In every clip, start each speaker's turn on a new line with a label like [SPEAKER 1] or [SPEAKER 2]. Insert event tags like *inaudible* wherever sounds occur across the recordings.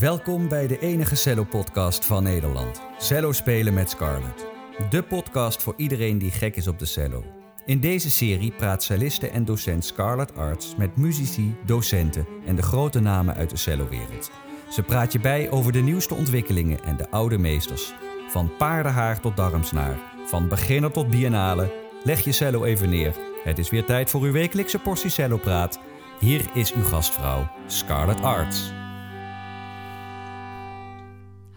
[SPEAKER 1] Welkom bij de enige cello-podcast van Nederland. Cello spelen met Scarlett. De podcast voor iedereen die gek is op de cello. In deze serie praat celliste en docent Scarlett Arts met muzici, docenten en de grote namen uit de cellowereld. Ze praat je bij over de nieuwste ontwikkelingen en de oude meesters. Van paardenhaar tot darmsnaar, van beginner tot biennale. Leg je cello even neer. Het is weer tijd voor uw wekelijkse portie cellopraat. Hier is uw gastvrouw, Scarlett Arts.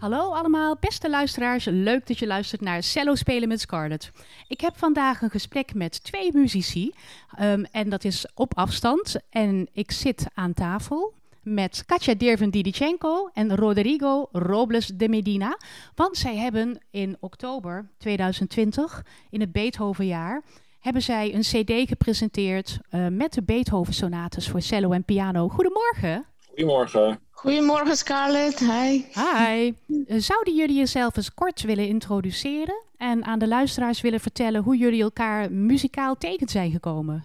[SPEAKER 2] Hallo allemaal, beste luisteraars. Leuk dat je luistert naar Cello Spelen met Scarlett. Ik heb vandaag een gesprek met twee muzici. Um, en dat is op afstand. En ik zit aan tafel met Katja Derven Didichenko en Rodrigo Robles de Medina. Want zij hebben in oktober 2020, in het Beethovenjaar, hebben zij een cd gepresenteerd uh, met de Beethoven-sonates voor cello en piano. Goedemorgen.
[SPEAKER 3] Goedemorgen.
[SPEAKER 4] Goedemorgen Scarlett, hi.
[SPEAKER 2] Hi. Zouden jullie jezelf eens kort willen introduceren en aan de luisteraars willen vertellen hoe jullie elkaar muzikaal tegen zijn gekomen?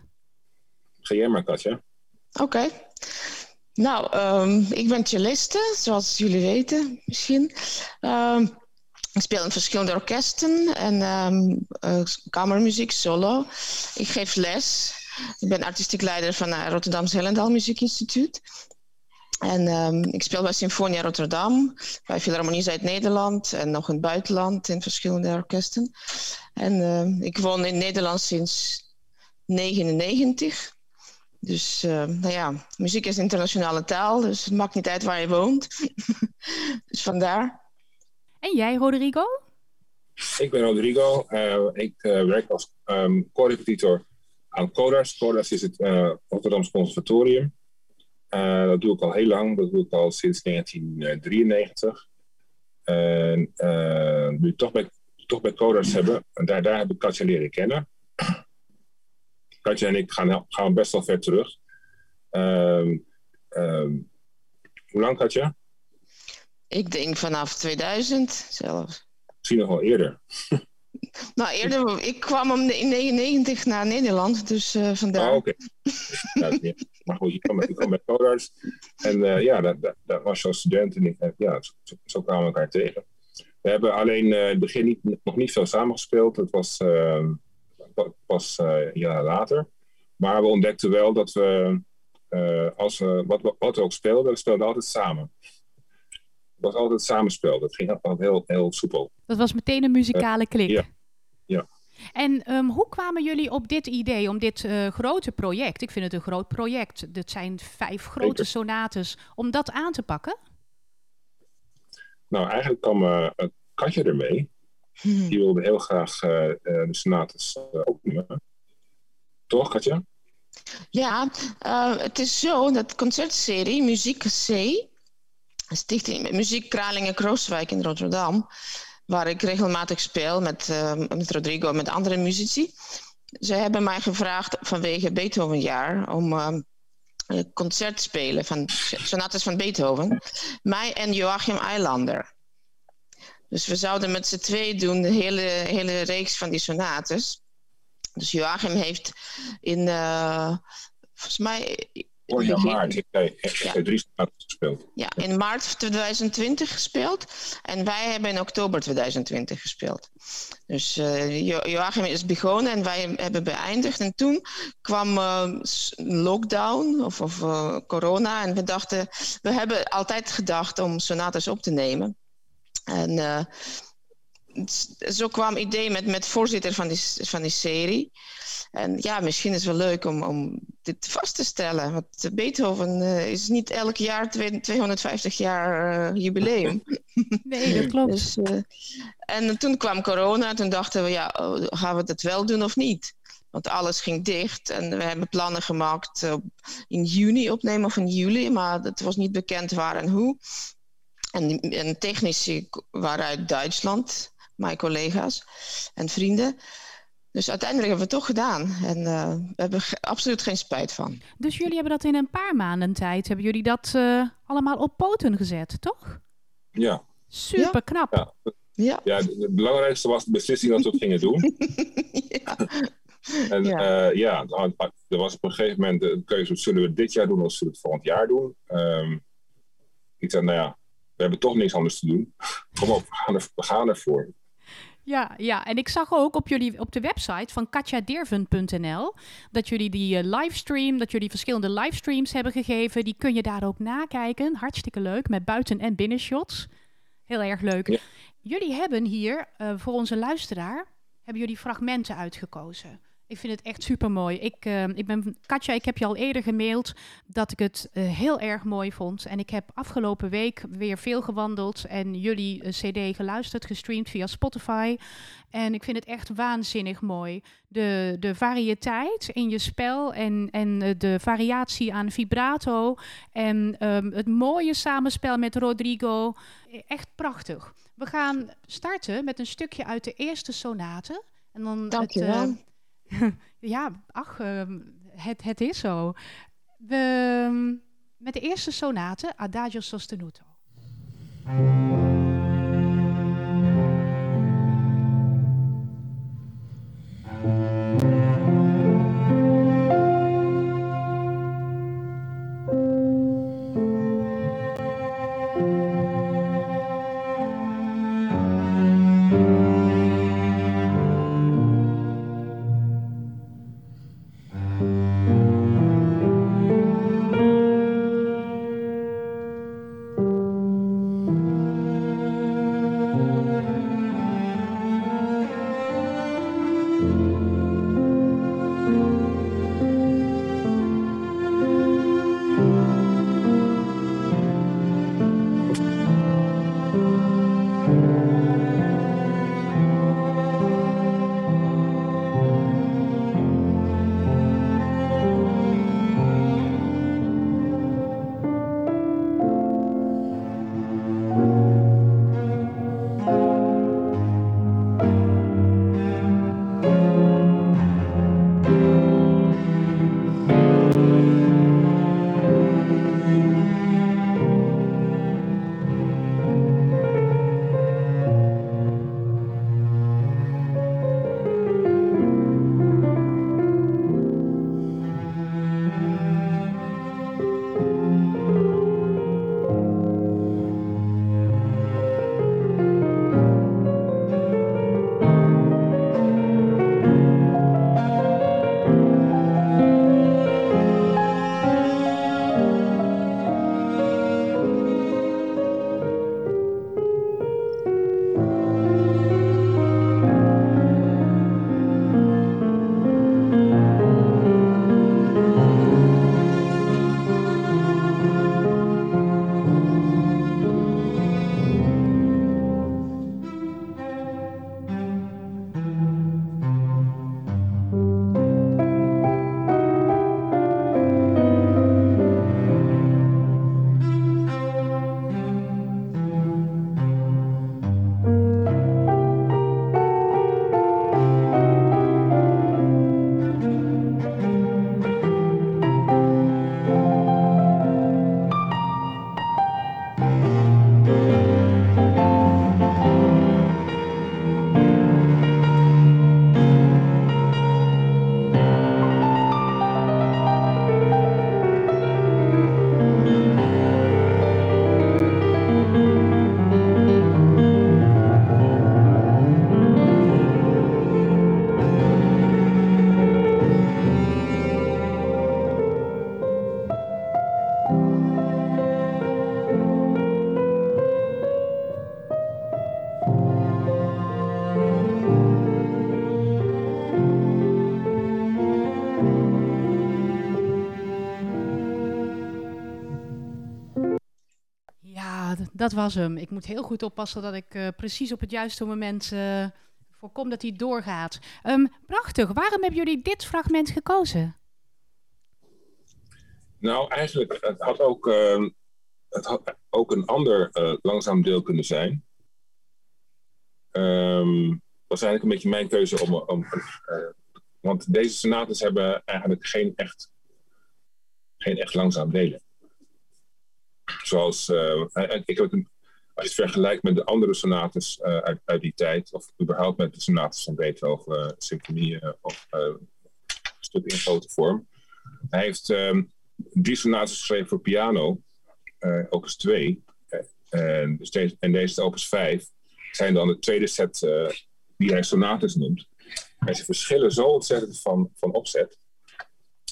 [SPEAKER 3] Ga jij maar, Katja.
[SPEAKER 4] Oké. Okay. Nou, um, ik ben celliste, zoals jullie weten misschien. Um, ik speel in verschillende orkesten en um, uh, kamermuziek, solo. Ik geef les. Ik ben artistiek leider van het Rotterdams Helendal Muziekinstituut. En um, ik speel bij Symfonia Rotterdam, bij Philharmonie Zuid-Nederland en nog in het buitenland in verschillende orkesten. En uh, ik woon in Nederland sinds 1999. Dus uh, nou ja, muziek is internationale taal, dus het maakt niet uit waar je woont. *laughs* dus vandaar.
[SPEAKER 2] En jij, Rodrigo?
[SPEAKER 3] Ik ben Rodrigo. Uh, ik werk als um, co-repetitor aan CODAS. CODAS is het Rotterdamse Conservatorium. Uh, dat doe ik al heel lang, dat doe ik al sinds 1993. En uh, nu toch bij, toch bij hebben, en daar, daar heb ik Katja leren kennen. Katja en ik gaan, gaan best wel ver terug. Um, um, hoe lang, Katja?
[SPEAKER 4] Ik denk vanaf 2000 zelfs.
[SPEAKER 3] Misschien nog wel eerder. *laughs*
[SPEAKER 4] Nou, eerder, ik kwam in 1999 naar Nederland, dus uh, vandaar.
[SPEAKER 3] Oh. Okay. Maar goed, je kwam, je kwam met Codarts. En uh, ja, dat, dat, dat, was je als student en ik, uh, ja, zo, zo, kwamen we elkaar tegen. We hebben alleen in het begin niet, nog niet veel samengespeeld. Het was pas een jaar later. Maar we ontdekten wel dat we, als we wat, wat we ook speelden, we speelden altijd samen. Het was altijd samenspel. Dat ging altijd heel, heel soepel.
[SPEAKER 2] Dat was meteen een muzikale klik.
[SPEAKER 3] Ja. ja.
[SPEAKER 2] En um, hoe kwamen jullie op dit idee, om dit uh, grote project, ik vind het een groot project, dit zijn vijf grote Zeker. sonates, om dat aan te pakken?
[SPEAKER 3] Nou, eigenlijk kwam uh, een Katje ermee. Hmm. Die wilde heel graag uh, de sonates opnemen. Toch, Katja?
[SPEAKER 4] Ja, het is zo dat concertserie Muziek C Stichting Muziek Kralingen Krooswijk in Rotterdam, waar ik regelmatig speel met, uh, met Rodrigo en met andere muzici. Zij hebben mij gevraagd vanwege Beethovenjaar om uh, een concert te spelen van sonates van Beethoven. Mij en Joachim Eilander. Dus we zouden met z'n twee doen de hele, hele reeks van die sonates. Dus Joachim heeft in, uh, volgens mij
[SPEAKER 3] Vorig maart heeft hij ja. drie gespeeld.
[SPEAKER 4] Ja, in maart 2020 gespeeld. En wij hebben in oktober 2020 gespeeld. Dus uh, jo Joachim is begonnen en wij hebben beëindigd. En toen kwam uh, lockdown of, of uh, corona. En we dachten, we hebben altijd gedacht om sonates op te nemen. En zo kwam het idee met, met voorzitter van die, van die serie. En ja, misschien is het wel leuk om, om dit vast te stellen. Want Beethoven uh, is niet elk jaar 250 jaar uh, jubileum. *laughs*
[SPEAKER 2] Nee, dat klopt.
[SPEAKER 4] dus, uh, en toen kwam corona. Toen dachten we, ja, oh, gaan we dat wel doen of niet? Want alles ging dicht en we hebben plannen gemaakt in juni opnemen of in juli. Maar het was niet bekend waar en hoe. En, en technici waren uit Duitsland, mijn collega's en vrienden. Dus uiteindelijk hebben we het toch gedaan. En uh, we hebben absoluut geen spijt van.
[SPEAKER 2] Dus jullie hebben dat in een paar maanden tijd, hebben jullie dat uh, allemaal op poten gezet, toch?
[SPEAKER 3] Ja.
[SPEAKER 2] Super knap.
[SPEAKER 3] Ja. Ja. ja, het belangrijkste was de beslissing dat we het gingen doen. *laughs*
[SPEAKER 4] ja.
[SPEAKER 3] En ja, uh, ja er was op een gegeven moment de keuze, zullen we dit jaar doen of zullen we het volgend jaar doen? Um, ik zei, nou ja, we hebben toch niks anders te doen. *laughs* Kom op, we gaan, er, we gaan ervoor.
[SPEAKER 2] Ja, ja, en ik zag ook op jullie op de website van katjaderven.nl dat jullie die uh, livestream, dat jullie verschillende livestreams hebben gegeven. Die kun je daar ook nakijken. Hartstikke leuk, met buiten- en binnenshots. Heel erg leuk. Jullie hebben hier uh, voor onze luisteraar, hebben jullie fragmenten uitgekozen. Ik vind het echt super mooi. Ik, uh, ik ben Katja, ik heb je al eerder gemaild dat ik het uh, heel erg mooi vond. En ik heb afgelopen week weer veel gewandeld en jullie uh, CD geluisterd, gestreamd via Spotify. En ik vind het echt waanzinnig mooi. De, de variëteit in je spel en, en de variatie aan vibrato. En um, het mooie samenspel met Rodrigo. Echt prachtig. We gaan starten met een stukje uit de eerste sonate. En dan
[SPEAKER 4] Dank je wel. *laughs*
[SPEAKER 2] ja, ach, uh, het, het is zo. We, met de eerste sonate, Adagio sostenuto. Dat was hem. Ik moet heel goed oppassen dat ik uh, precies op het juiste moment uh, voorkom dat hij doorgaat. Um, prachtig. Waarom hebben jullie dit fragment gekozen?
[SPEAKER 3] Nou, eigenlijk, het had ook, uh, het had ook een ander uh, langzaam deel kunnen zijn. Um, was eigenlijk een beetje mijn keuze om. om want deze sonates hebben eigenlijk geen echt, geen echt langzaam delen. Zoals, uh, ik heb een, als je het vergelijkt met de andere sonates uh, uit, uit, die tijd, of überhaupt met de sonates van Beethoven, uh, symfonieën of stukken in grote vorm. Hij heeft um, drie sonates geschreven voor piano, eens twee. En, dus deze, en deze opus 5 zijn dan de tweede set die hij sonates noemt. En ze verschillen zo ontzettend van, van opzet.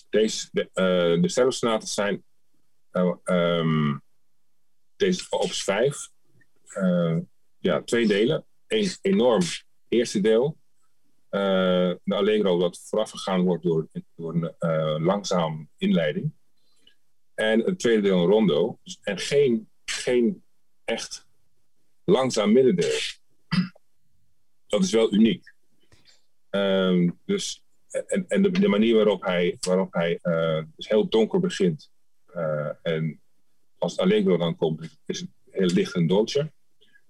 [SPEAKER 3] Deze, de, uh, de zijn um, deze opus 5. ja, twee delen. Eén enorm eerste deel. de Allegro dat voorafgegaan wordt door, door een langzaam inleiding. En het tweede deel een rondo. Dus, en geen, geen echt langzaam middendeel. Dat is wel uniek. Um, dus, en en de, manier waarop hij, waarop hij dus heel donker begint. Uh, en als het Allegro dan komt, is het heel licht en dolce.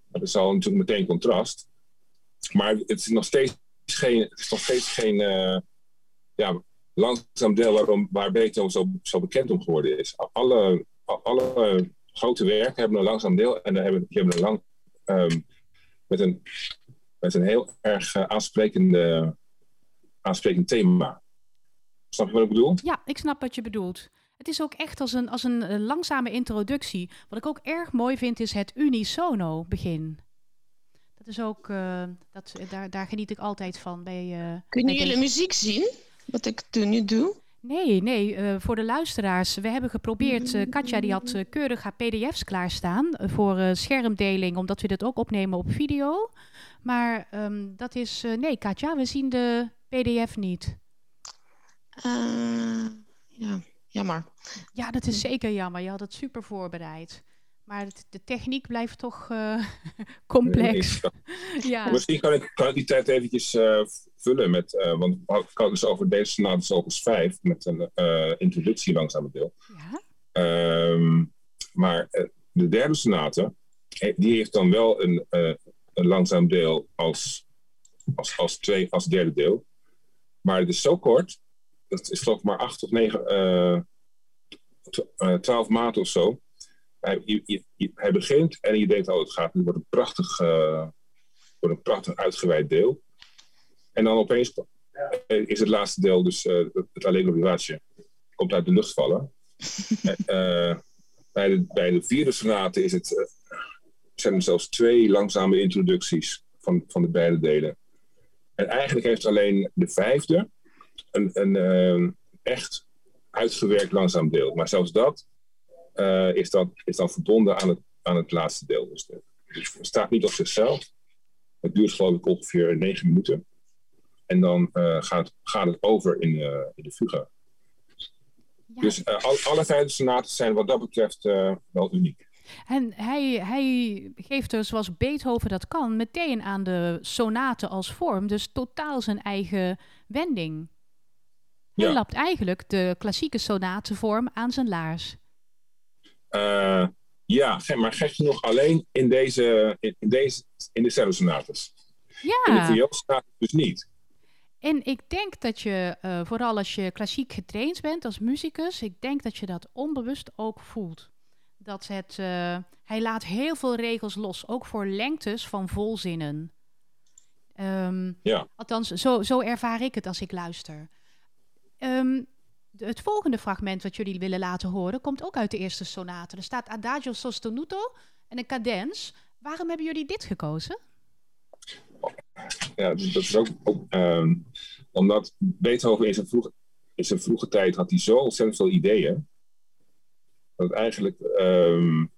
[SPEAKER 3] Dat is al natuurlijk meteen contrast. Maar het is nog steeds geen, het is nog steeds geen uh, ja, langzaam deel waarom, waar Beethoven zo, zo bekend om geworden is. Alle, alle grote werken hebben een langzaam deel en dan hebben, die hebben een lang, um, met, een, met een heel erg uh, aansprekende, aansprekend thema. Snap je wat ik bedoel?
[SPEAKER 2] Ja, ik snap wat je bedoelt. Het is ook echt als een, als een uh, langzame introductie. Wat ik ook erg mooi vind is het unisono begin. Dat is ook, uh, dat, daar, daar geniet ik altijd van. Bij,
[SPEAKER 4] Kunnen
[SPEAKER 2] bij
[SPEAKER 4] jullie
[SPEAKER 2] deze...
[SPEAKER 4] muziek zien? Wat ik nu doe?
[SPEAKER 2] Nee, nee, uh, voor de luisteraars. We hebben geprobeerd, uh, Katja die had uh, keurig haar pdf's klaarstaan voor schermdeling, omdat we dit ook opnemen op video. Maar um, dat is, nee Katja, we zien de pdf niet.
[SPEAKER 4] ja, jammer.
[SPEAKER 2] Ja, dat is zeker jammer. Je had het super voorbereid. Maar het, de techniek blijft toch uh, *laughs* complex. *laughs*
[SPEAKER 3] ja. Misschien kan ik, kan ik die tijd eventjes uh, vullen met, uh, want ik had dus over deze sonates opus 5 met een introductie langzaam deel. Ja. Um, maar de derde sonate, die heeft dan wel een, een langzaam deel als, als, als, twee, als derde deel. Maar het is zo kort, dat is geloof ik maar acht of negen, twaalf maanden of zo hij, je, je, hij begint en je denkt, oh, het gaat nu wordt een prachtig, wordt een prachtig uitgeweid deel. En dan opeens is het laatste deel, dus het Allegro vivace, komt uit de lucht vallen. *laughs* bij, de, bij de vierde sonate is het, zijn er zelfs twee langzame introducties van, van de beide delen. En eigenlijk heeft alleen de vijfde een, een echt uitgewerkt langzaam deel. Maar zelfs dat uh, is, dat, is dan verbonden aan het, aan het laatste deel. Dus, dus het staat niet op zichzelf. Het duurt geloof ik ongeveer negen minuten. En dan uh, gaat, gaat het over in, uh, in de fuga. Ja. Dus al, alle vijf sonaten zijn wat dat betreft wel uniek.
[SPEAKER 2] En hij, hij geeft er, zoals Beethoven dat kan, meteen aan de sonaten als vorm. Dus totaal zijn eigen wending. Hij ja. lapt eigenlijk de klassieke sonatenvorm aan zijn laars.
[SPEAKER 3] Uh, ja, maar gek genoeg alleen in, deze, in, deze, in de cellosonates.
[SPEAKER 2] Ja.
[SPEAKER 3] In de vioolsonates dus niet.
[SPEAKER 2] En ik denk dat je, uh, vooral als je klassiek getraind bent als muzikus, ik denk dat je dat onbewust ook voelt. Dat het, uh, hij laat heel veel regels los, ook voor lengtes van volzinnen. Um,
[SPEAKER 3] ja.
[SPEAKER 2] Althans, zo, zo ervaar ik het als ik luister. Um, het volgende fragment wat jullie willen laten horen komt ook uit de eerste sonate. Er staat Adagio sostenuto en een cadens. Waarom hebben jullie dit gekozen?
[SPEAKER 3] Ja, dat is ook, ook um, omdat Beethoven in zijn, in zijn vroege tijd had hij zo ontzettend veel ideeën. Dat eigenlijk, um,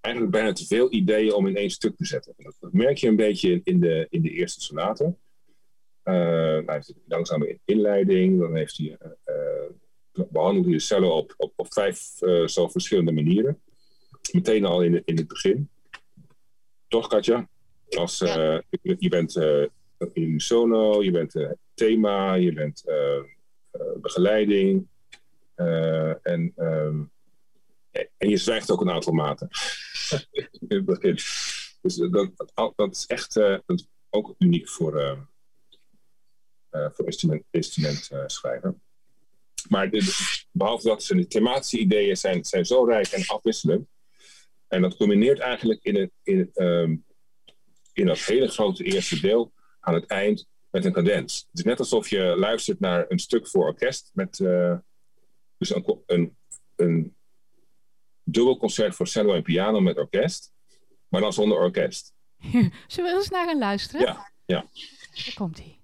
[SPEAKER 3] eigenlijk bijna te veel ideeën om in één stuk te zetten. Dat merk je een beetje in de, in de eerste sonate. Uh, hij heeft een langzame inleiding, dan heeft hij, uh, behandelt hij de cellen op, op, op vijf zo verschillende manieren. Meteen al in, in het begin. Toch, Katja? Als, ja. je bent unisono, je bent thema, je bent begeleiding. en, um, en je zwijgt ook een aantal maten. *laughs* in het begin. Dus dat, dat is echt dat is ook uniek voor uh, voor instrument, instrumentschrijver. Uh, maar behalve dat zijn de thematische ideeën zijn, zijn zo rijk en afwisselend. En dat combineert eigenlijk in, het, in, um, in dat hele grote eerste deel aan het eind met een cadens. Het is net alsof je luistert naar een stuk voor orkest met uh, dus een, een, een dubbel concert voor cello en piano met orkest. maar dan zonder orkest. *laughs*
[SPEAKER 2] Zullen we eens naar gaan luisteren?
[SPEAKER 3] Ja, ja.
[SPEAKER 2] Daar komt hij.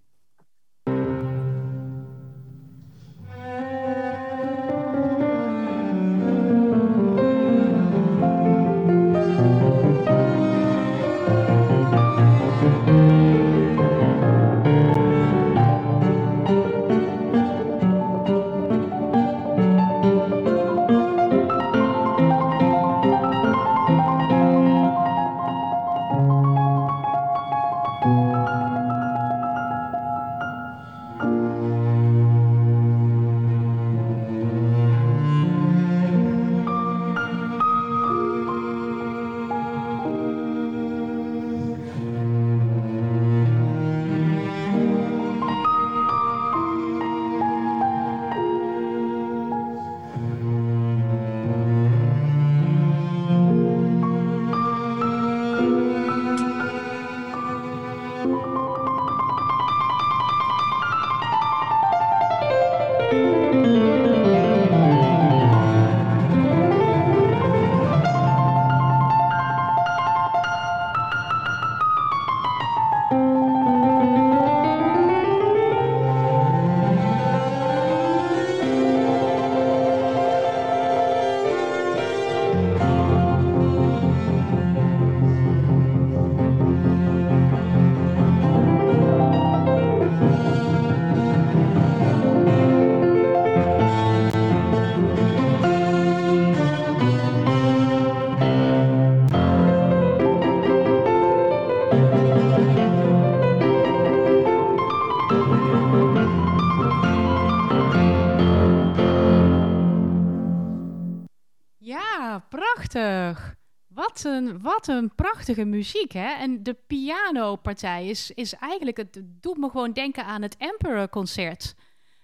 [SPEAKER 2] Prachtig. Wat een, wat een prachtige muziek, hè? En de pianopartij is, is eigenlijk... Het doet me gewoon denken aan het Emperor-concert.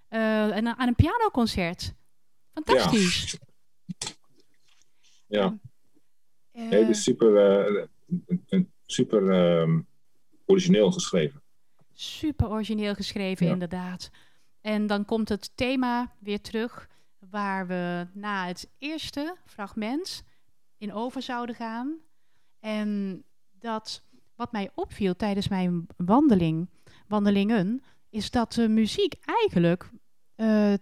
[SPEAKER 2] Eh, en aan een pianoconcert. Fantastisch.
[SPEAKER 3] Ja,
[SPEAKER 2] Eh,
[SPEAKER 3] het is super, eh, een- een- super ehm, origineel geschreven.
[SPEAKER 2] Super origineel geschreven,
[SPEAKER 3] Ja.
[SPEAKER 2] inderdaad. En dan komt het thema weer terug, waar we na het eerste fragment in over zouden gaan. En dat wat mij opviel tijdens mijn wandeling, wandelingen, is dat de muziek eigenlijk eh,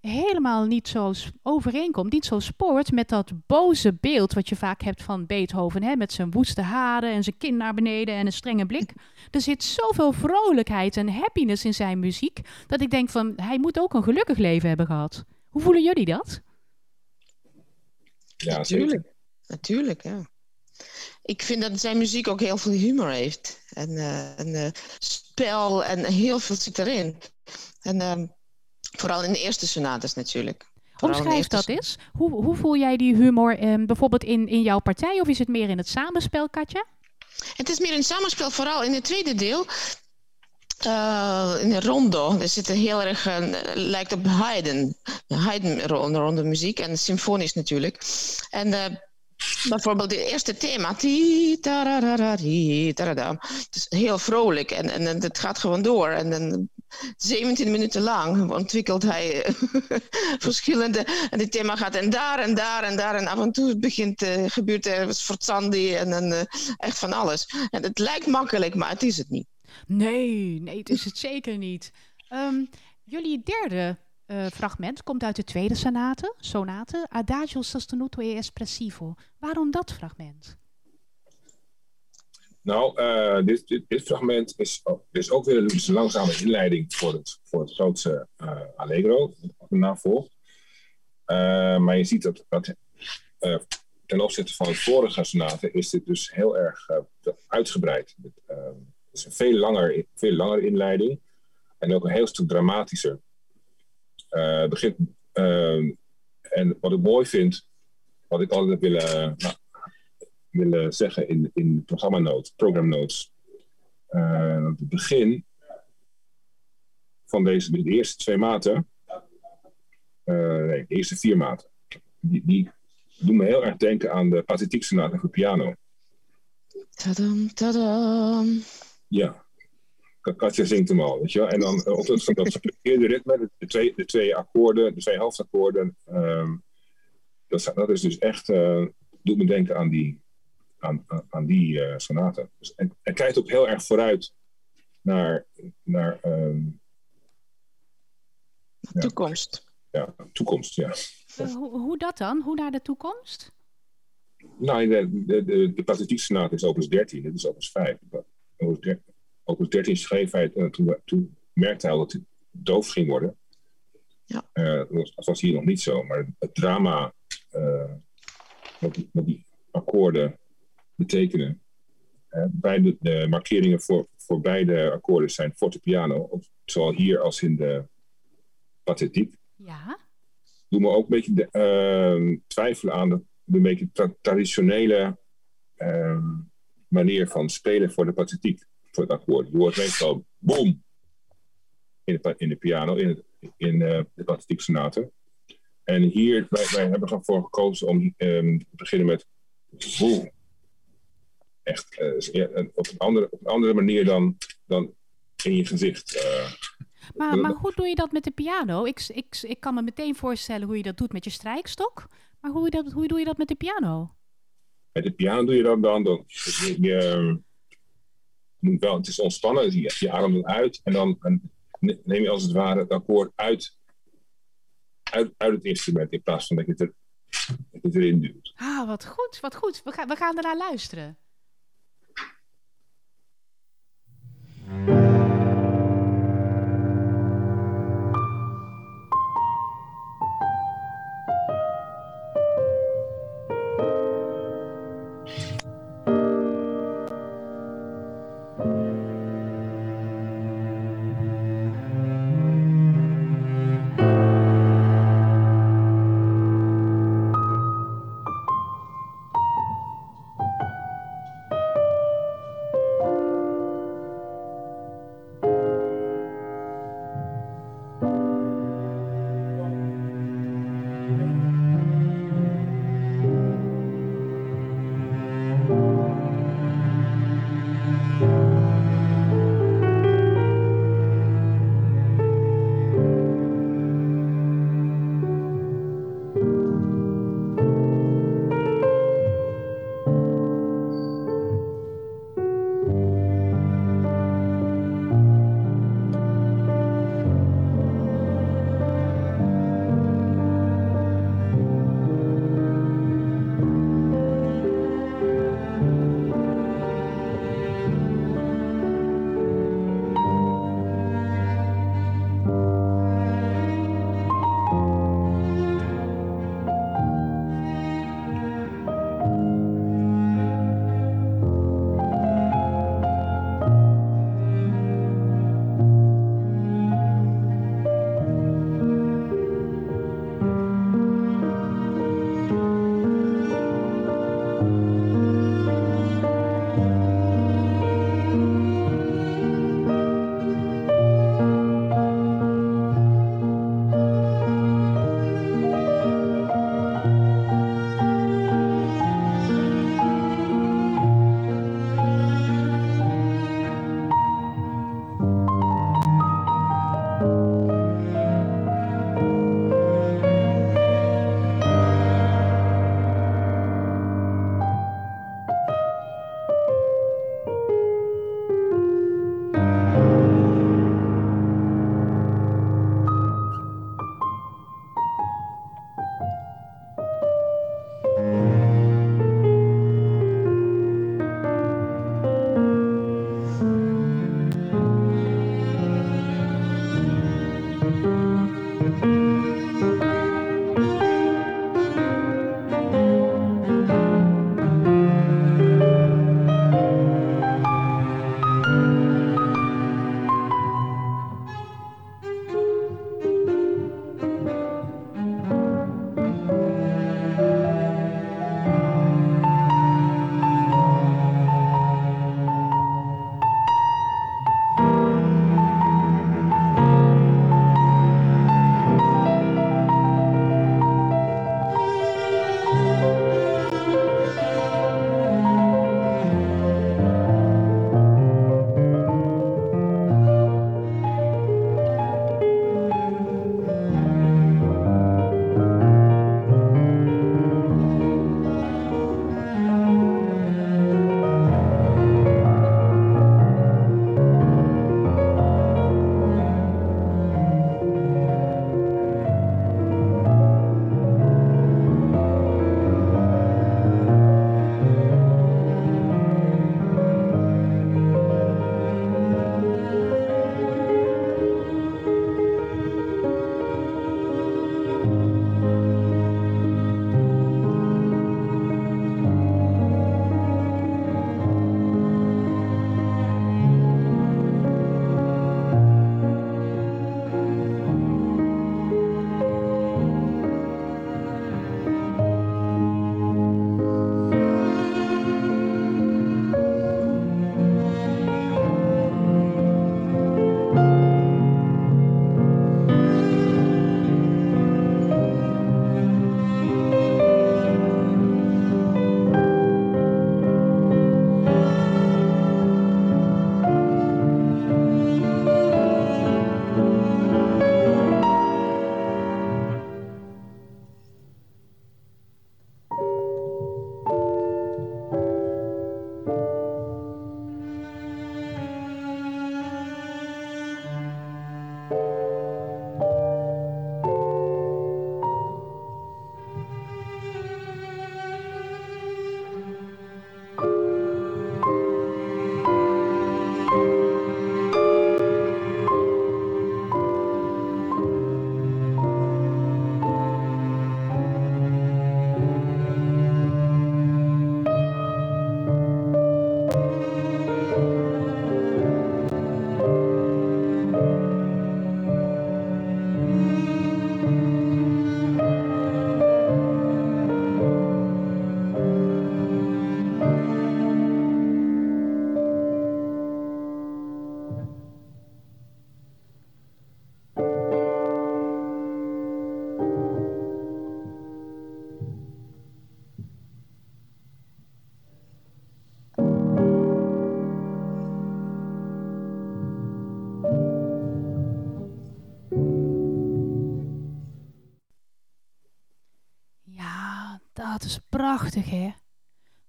[SPEAKER 2] helemaal niet zo overeenkomt, niet zo spoort met dat boze beeld wat je vaak hebt van Beethoven, hè, met zijn woeste haren en zijn kin naar beneden en een strenge blik. Er zit zoveel vrolijkheid en happiness in zijn muziek, dat ik denk van, hij moet ook een gelukkig leven hebben gehad. Hoe voelen jullie dat?
[SPEAKER 3] Ja, zeker.
[SPEAKER 4] Natuurlijk. Ja. Ik vind dat zijn muziek ook heel veel humor heeft. En, eh, en eh, spel en heel veel zit erin. En ehm, vooral in de eerste sonates natuurlijk. Vooral in de
[SPEAKER 2] Omschrijf
[SPEAKER 4] eerste
[SPEAKER 2] dat eens. Hoe, hoe voel jij die humor eh, bijvoorbeeld in, in jouw partij of is het meer in het samenspel, Katja?
[SPEAKER 4] Het is meer een samenspel, vooral in het tweede deel. Eh, in de rondo. Er zit een heel erg, lijkt op Haydn. Haydn ronde, ronde muziek en symfonisch natuurlijk. En eh, bijvoorbeeld het eerste thema. Het is heel vrolijk en, en, en het gaat gewoon door. En dan 17 minuten lang ontwikkelt hij eh, *laughs* verschillende. En het thema gaat en daar en daar en daar. En af en toe begint, eh, gebeurt er wat en dan eh, echt van alles. En het lijkt makkelijk, maar het is het niet.
[SPEAKER 2] Nee, nee, het is het zeker niet. Ehm, jullie derde eh, fragment komt uit de tweede sonate, sonate Adagio sostenuto e espressivo. Waarom dat fragment?
[SPEAKER 3] Nou, eh, dit, dit, fragment is, ook- is ook weer een langzame inleiding voor het, voor het grootste eh, Allegro, erna volgt. Maar je ziet dat, dat ten opzichte van het vorige sonate is dit dus heel erg uitgebreid. Het, het is een veel langer, veel langer inleiding en ook een heel stuk dramatischer. Eh, begint, eh, en wat ik mooi vind, wat ik altijd wil, nou, willen zeggen in, in de programma-notes, program notes. Eh, het begin van deze, de eerste twee maten, eh, nee, de eerste vier maten, die, die doen me heel erg denken aan de Pathetiek Sonate voor piano.
[SPEAKER 4] Tadam, tadam.
[SPEAKER 3] Ja, Katja zingt hem al, weet je wel. En dan eh, op dat, dat verkeerde ritme, de, de, twee, de twee akkoorden, de twee helftakkoorden. ehm, dat, dat is dus echt, eh, doet me denken aan die, aan, aan, die uh, sonaten. Dus, en hij kijkt ook heel erg vooruit naar, naar
[SPEAKER 4] ehm,
[SPEAKER 3] ja,
[SPEAKER 4] toekomst.
[SPEAKER 3] Ja, toekomst, ja.
[SPEAKER 2] hoe, hoe dat dan? Hoe naar de toekomst?
[SPEAKER 3] Nou, de, de, de, de pathetiek is opus 13, dit is opus 5. Opus 13, opus 13 schreef hij, uh, toen, toen merkte hij al dat hij doof ging worden.
[SPEAKER 4] Ja.
[SPEAKER 3] Uh, dat, was, hier nog niet zo, maar het drama uh, wat, die, wat, die, akkoorden betekenen. beide de markeringen voor, voor beide akkoorden zijn fortepiano, zowel hier als in de pathetiek.
[SPEAKER 2] Ja.
[SPEAKER 3] Doe me ook een beetje de, twijfelen aan de een beetje tra traditionele uh, manier van spelen voor de pathetiek, voor het akkoord. Je hoort meestal boom in de, in de piano, in, het, in uh, de pathetiek sonate. En hier, wij, wij hebben ervoor gekozen om um, te beginnen met boom. Echt uh, op, een andere, op een andere manier dan, dan in je gezicht. Uh,
[SPEAKER 2] maar, maar hoe doe je dat met de piano? Ik, ik, ik kan me meteen voorstellen hoe je dat doet met je strijkstok. Maar hoe, dat, hoe doe je dat met de piano?
[SPEAKER 3] Met de piano doe je dat dan. dan je, moet wel, het is ontspannen, je, je ademt uit en dan neem je als het ware het akkoord uit, uit, uit het instrument in plaats van dat je het, er, erin duwt.
[SPEAKER 2] Ah, wat goed, wat goed. We, gaan we gaan ernaar luisteren.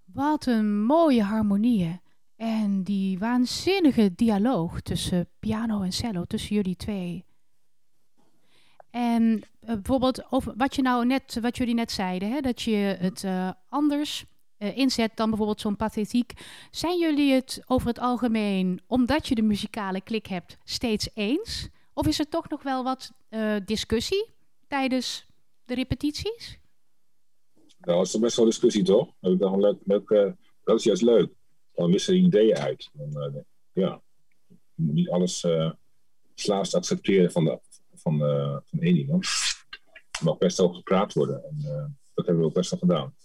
[SPEAKER 2] Wat een mooie harmonieën. En die waanzinnige dialoog tussen piano en cello, tussen jullie twee. En eh, bijvoorbeeld over wat, je nou net, wat jullie net zeiden, hè, dat je het uh, anders uh, inzet dan bijvoorbeeld zo'n pathetiek. Zijn jullie het over het algemeen, omdat je de muzikale klik hebt, steeds eens? Of is er toch nog wel wat discussie tijdens de repetities?
[SPEAKER 3] Nou, het is best wel discussie, toch? Dat is, leuk, leuk, dat is juist leuk. Dan wisselen ideeën uit. Dan, ja, je moet niet alles uh, slaafst accepteren van de van, van één iemand. Er mag best over gepraat worden. En dat hebben we ook best wel gedaan.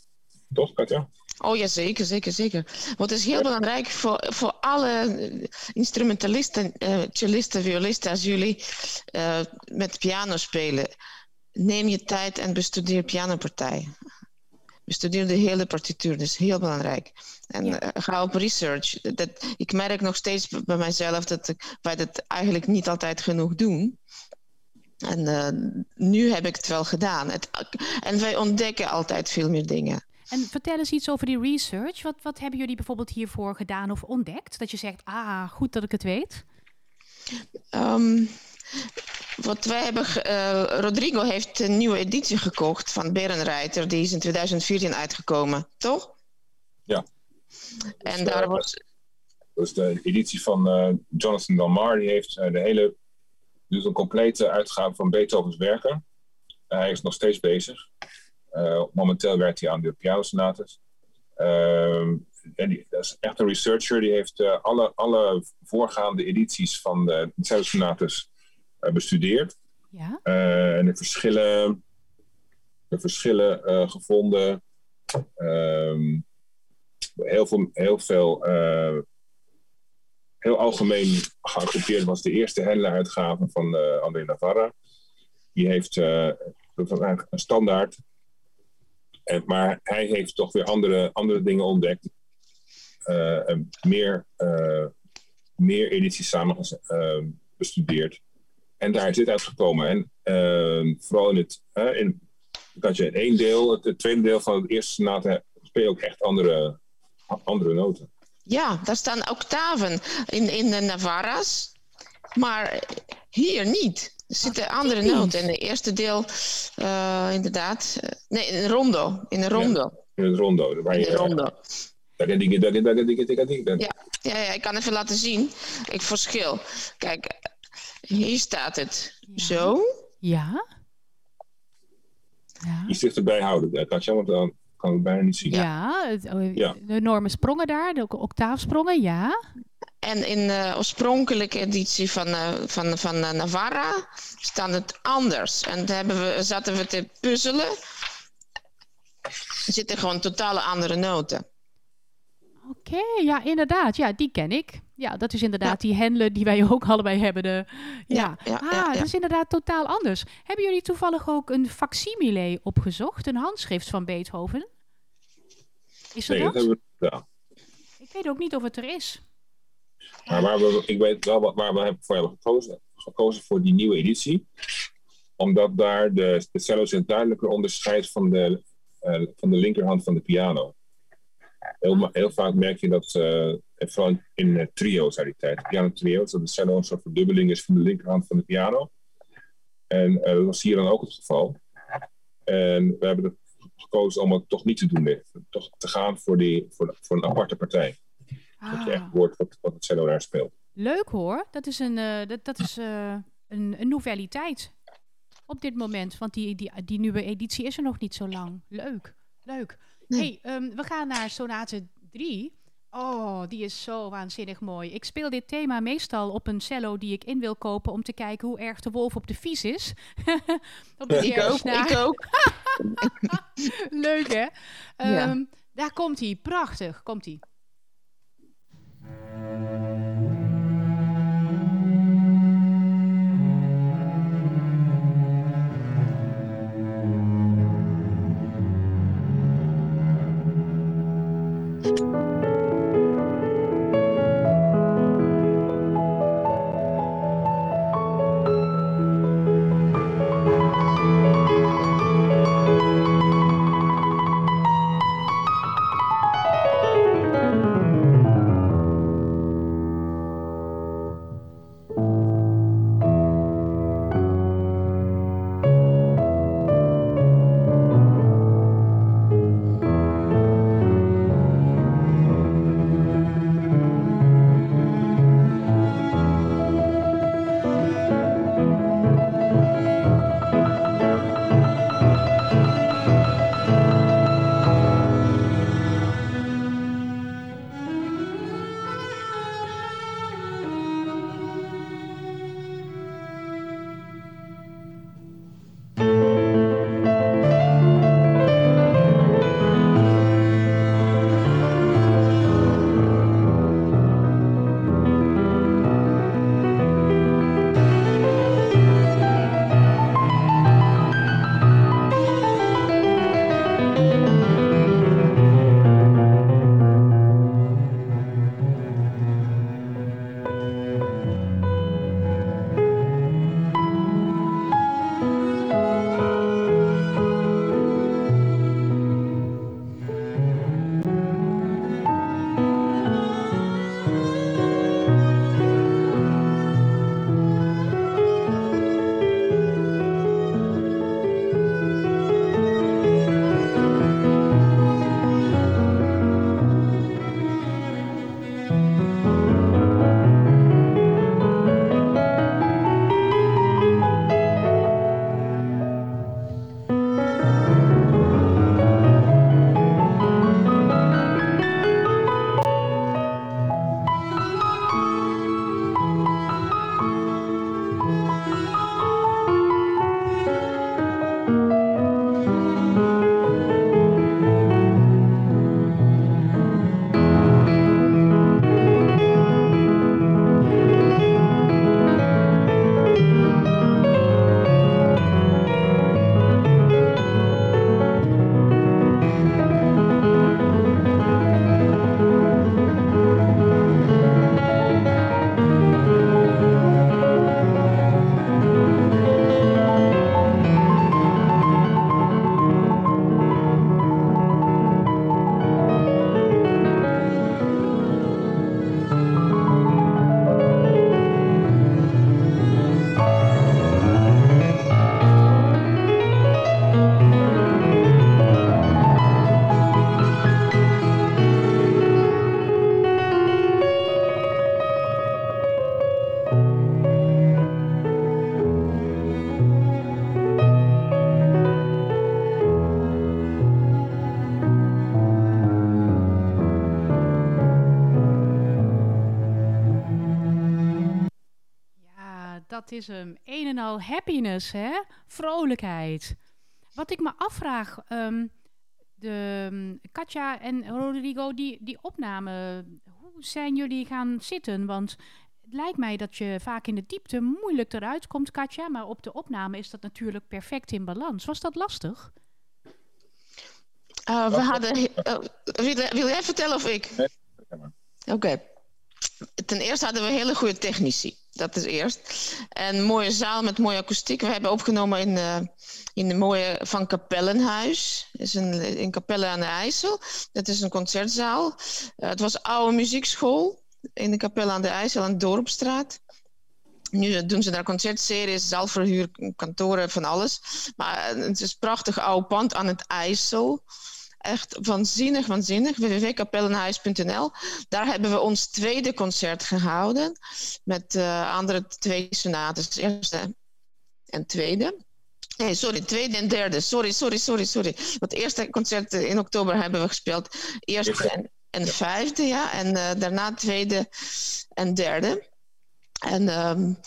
[SPEAKER 3] Toch, Katja?
[SPEAKER 4] Oh ja, zeker, zeker, zeker. Want het is heel belangrijk voor, voor alle instrumentalisten, uh, cellisten, violisten als jullie met piano spelen. Neem je tijd en bestudeer pianopartij. Bestudeer de hele partituur, is heel belangrijk. En ja. uh, ga op research. Dat, ik merk nog steeds bij mijzelf dat wij dat eigenlijk niet altijd genoeg doen. En uh, nu heb ik het wel gedaan. Het, en wij ontdekken altijd veel meer dingen.
[SPEAKER 2] En vertel eens iets over die research. Wat, wat hebben jullie bijvoorbeeld hiervoor gedaan of ontdekt? Dat je zegt, ah, goed dat ik het weet.
[SPEAKER 4] Um, wat wij hebben, uh, Rodrigo heeft een nieuwe editie gekocht van Berenreiter. Die is in 2014 uitgekomen, toch?
[SPEAKER 3] Ja.
[SPEAKER 4] En dus, daar uh, was...
[SPEAKER 3] Dat is de editie van uh, Jonathan Dalmar. Die heeft de hele doet een complete uitgave van Beethovens werken. hij is nog steeds bezig. Momenteel werkt hij aan de pianosonates. Uh, en die, dat is echt een researcher. Die heeft alle, alle voorgaande edities van de cellosonates bestudeerd.
[SPEAKER 2] Ja.
[SPEAKER 3] en de verschillen, de verschillen gevonden. Ehm, heel veel, heel veel heel algemeen geaccepteerd was de eerste Hendler-uitgave van uh, André Navarra. Die heeft uh, een standaard. En, maar hij heeft toch weer andere, andere dingen ontdekt. Uh, en meer, meer edities samen bestudeerd. En daar is dit uitgekomen. En vooral in het, in, dat je in één deel, het, het, tweede deel van het eerste sonate, speel je ook echt andere, andere noten.
[SPEAKER 4] Ja, daar staan octaven in, in de Navarra's. Maar hier niet. Er zitten andere noten. In het eerste deel, uh, inderdaad. Nee, in een rondo. In een rondo.
[SPEAKER 3] Ja, in het rondo.
[SPEAKER 4] Waar
[SPEAKER 3] in
[SPEAKER 4] de rondo. Ja, ja, ja, ik kan even laten zien. Ik verschil. Kijk, hier staat het.
[SPEAKER 2] Ja.
[SPEAKER 4] Zo.
[SPEAKER 2] Ja.
[SPEAKER 3] ja. Iets dichterbij houden, Katja, want dan kan ik bijna niet zien.
[SPEAKER 2] Ja, het, oh,
[SPEAKER 3] Ja.
[SPEAKER 2] de enorme sprongen daar, de octaafsprongen, ja.
[SPEAKER 4] En in de oorspronkelijke editie van, eh, van, van eh, Navarra staat het anders. En daar hebben we, zaten we te puzzelen. Er zitten gewoon totale andere noten.
[SPEAKER 2] Oké, ja, inderdaad. Ja, die ken ik. Ja, dat is inderdaad die Hendler die wij *laughs* ook allebei hebben. De, ja,
[SPEAKER 4] Ja, ja,
[SPEAKER 2] ah,
[SPEAKER 4] ja, ja.
[SPEAKER 2] dat is inderdaad totaal anders. Hebben jullie toevallig ook een facsimile opgezocht? Een handschrift van Beethoven? Is er
[SPEAKER 3] Nee, dat
[SPEAKER 2] dat?
[SPEAKER 3] hebben we.
[SPEAKER 2] Ik weet ook niet of het er is.
[SPEAKER 3] Maar waar we, ik weet wel wat, waar we hebben- voor hebben gekozen. Gekozen voor die nieuwe editie. Omdat daar de, de cello zich duidelijker onderscheidt van de, eh, van de linkerhand van de piano. Heel, heel vaak merk je dat, eh, vooral in eh, trio's uit die tijd, piano trio's, dat de cello een soort verdubbeling is van de linkerhand van de piano. En eh, dat was hier dan ook het geval. En we hebben gekozen om het toch niet te doen, dit. toch te gaan voor, die, voor, voor een aparte partij. Dat je echt
[SPEAKER 2] Ah,
[SPEAKER 3] hoort wat, wat het cello daar speelt.
[SPEAKER 2] leuk hoor. Dat is, een, eh, dat, dat is een, een nouvelliteit op dit moment. Want die, die, die nieuwe editie is er nog niet zo lang. Leuk, leuk.
[SPEAKER 4] Nee.
[SPEAKER 2] hey, ehm, we gaan naar sonate 3. Oh, die is zo waanzinnig mooi. Ik speel dit thema meestal op een cello die ik in wil kopen om te kijken hoe erg de wolf op de vies is. *laughs* op de
[SPEAKER 4] Ik ook, ik *laughs* ook.
[SPEAKER 2] Leuk hè?
[SPEAKER 4] Ja.
[SPEAKER 2] Ehm, Daar komt hij, prachtig, komt hij. Dat is hem. Een en al happiness, hè? Vrolijkheid. Wat ik me afvraag, ehm, de um, Katja en Rodrigo, die, die opname, hoe zijn jullie gaan zitten? Want het lijkt mij dat je vaak in de diepte moeilijk eruit komt, Katja, maar op de opname is dat natuurlijk perfect in balans. Was dat lastig?
[SPEAKER 4] Uh, we hadden. Uh, wil, wil, jij vertellen of ik? Oké. Okay. Ten eerste hadden we hele goede technici. Dat is eerst. En mooie zaal met mooie akoestiek. We hebben opgenomen in, uh, in de mooie Van Kapellenhuis. Is een, in Capelle aan de IJssel. Dat is een concertzaal. het was oude muziekschool in de Capelle aan de IJssel aan de Dorpstraat. Nu doen ze daar concertseries, zaalverhuur, kantoren, van alles. Maar het is een prachtig oude pand aan het IJssel. Echt waanzinnig, waanzinnig. www.kapellenhuis.nl. Daar hebben we ons tweede concert gehouden. Met uh, andere twee sonates. Eerste en tweede. Nee, sorry, tweede en derde. Sorry, sorry, sorry, sorry. Het eerste concert in oktober hebben we gespeeld. Eerste en, en vijfde, ja. En uh, daarna tweede en derde. En um,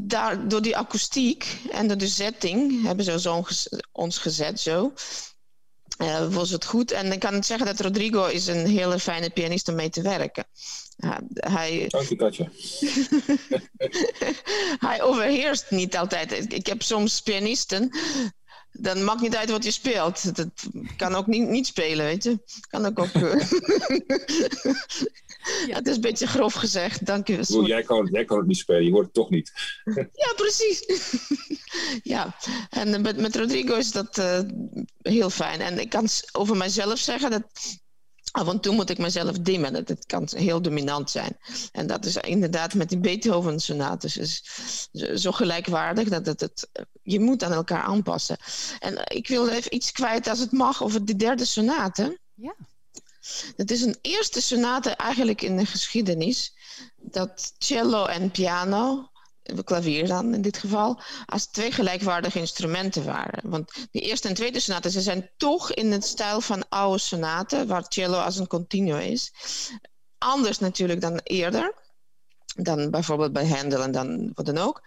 [SPEAKER 4] daar, door die akoestiek en door de setting hebben ze zo ons gezet zo. Uh, was het goed. En ik kan het zeggen dat Rodrigo is een hele fijne pianist om mee te werken. Uh, hij...
[SPEAKER 3] Dank je, Katja. *laughs*
[SPEAKER 4] hij overheerst niet altijd. Ik heb soms pianisten dan maakt niet uit wat je speelt. Dat kan ook niet, niet spelen, weet je. Kan ook ook... *laughs* *laughs* Eh, ja. Het is een beetje grof gezegd, dank je.
[SPEAKER 3] Sorry. Jij, kan, jij kan het niet spelen, je hoort het toch niet. *laughs*
[SPEAKER 4] ja, precies. *laughs* ja, en met, met Rodrigo is dat uh, heel fijn. En ik kan over mijzelf zeggen dat af en toe moet ik mezelf dimmen. Dat het kan heel dominant zijn. En dat is inderdaad met die Beethoven-sonates is zo gelijkwaardig dat het, het, je moet aan elkaar aanpassen. En ik wil even iets kwijt als het mag over de derde sonate.
[SPEAKER 2] Ja.
[SPEAKER 4] Het is een eerste sonate eigenlijk in de geschiedenis dat cello en piano klavier dan in dit geval, als twee gelijkwaardige instrumenten waren. Want de eerste en tweede sonaten, ze zijn toch in het stijl van oude sonaten, waar cello als een continuo is. Anders natuurlijk dan eerder, dan bijvoorbeeld bij Handel en dan wat dan ook.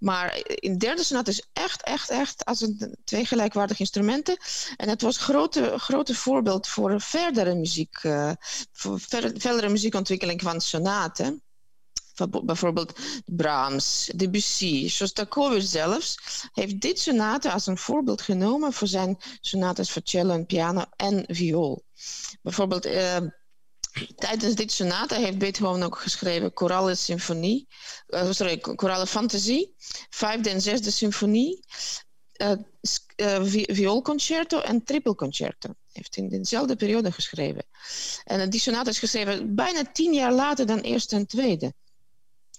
[SPEAKER 4] Maar in de derde sonate is echt, echt, echt als een, twee gelijkwaardige instrumenten. En het was een grote, grote voorbeeld voor verdere muziek, uh, voor verdere muziekontwikkeling van sonaten bijvoorbeeld Brahms, Debussy, Shostakovich zelfs, heeft dit sonate als een voorbeeld genomen voor zijn sonates voor cello en piano en viool. Bijvoorbeeld uh, tijdens dit sonate heeft Beethoven ook geschreven Chorale Symfonie, uh, sorry, Chorale Fantasie, vijfde en zesde symfonie, uh, vioolconcerto en trippelconcerto. Heeft in dezelfde periode geschreven. En die sonate is geschreven bijna tien jaar later dan eerste en tweede.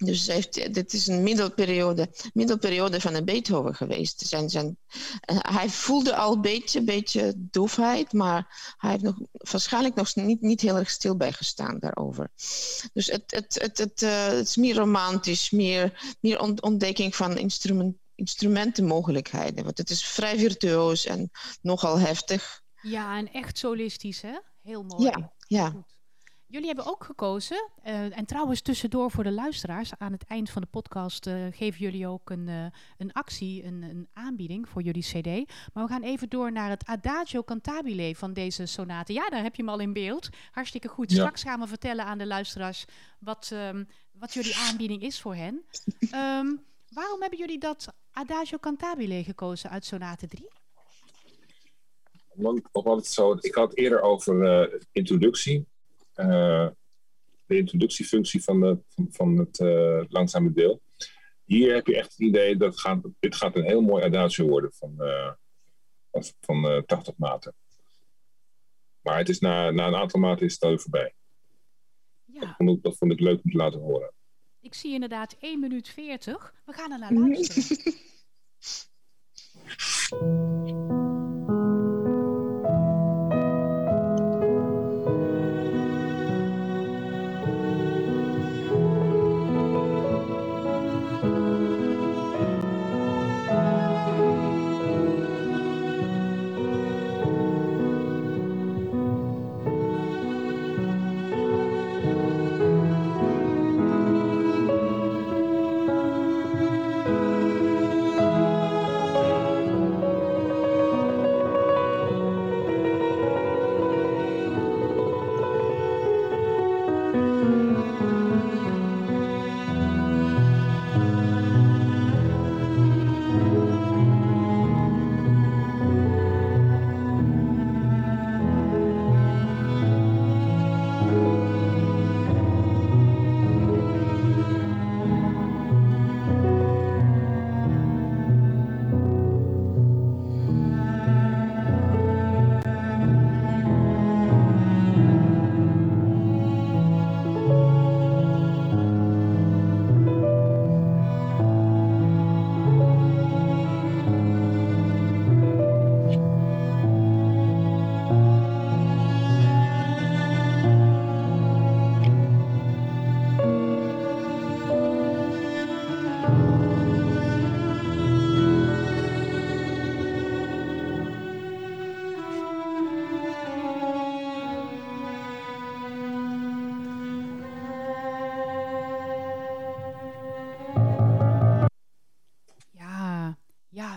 [SPEAKER 4] Dus heeft, dit is een middelperiode, middelperiode van een Beethoven geweest. Zijn, zijn, uh, hij voelde al een beetje, beetje doofheid, maar hij heeft nog, waarschijnlijk nog niet, niet heel erg stil bij gestaan daarover. Dus het, het, het, het, uh, het is meer romantisch, meer, meer ontdekking van instrument, instrumentenmogelijkheden. Want het is vrij virtuoos en nogal heftig.
[SPEAKER 2] Ja, en echt solistisch, hè? Heel mooi.
[SPEAKER 4] Ja, ja.
[SPEAKER 2] Jullie hebben ook gekozen, uh, en trouwens tussendoor voor de luisteraars, aan het eind van de podcast uh, geven jullie ook een, uh, een actie, een, een, aanbieding voor jullie cd. Maar we gaan even door naar het Adagio Cantabile van deze sonate. Ja, daar heb je hem al in beeld. Hartstikke goed. Ja. Straks gaan we vertellen aan de luisteraars wat, um, wat jullie aanbieding is voor hen. Um, waarom hebben jullie dat Adagio Cantabile gekozen uit sonate 3?
[SPEAKER 3] Omdat het zo, ik had het eerder over introductie de introductiefunctie van, de, van, van het uh, langzame deel. Hier heb je echt het idee dat gaat, dit gaat een heel mooi adagio worden van, uh, van 80 maten. Maar het is na, na een aantal maten is het al voorbij. Ja. Dat, vond ik, dat vond ik leuk om te laten horen.
[SPEAKER 2] Ik zie inderdaad 1 minuut 40. We gaan er naar luisteren. *laughs*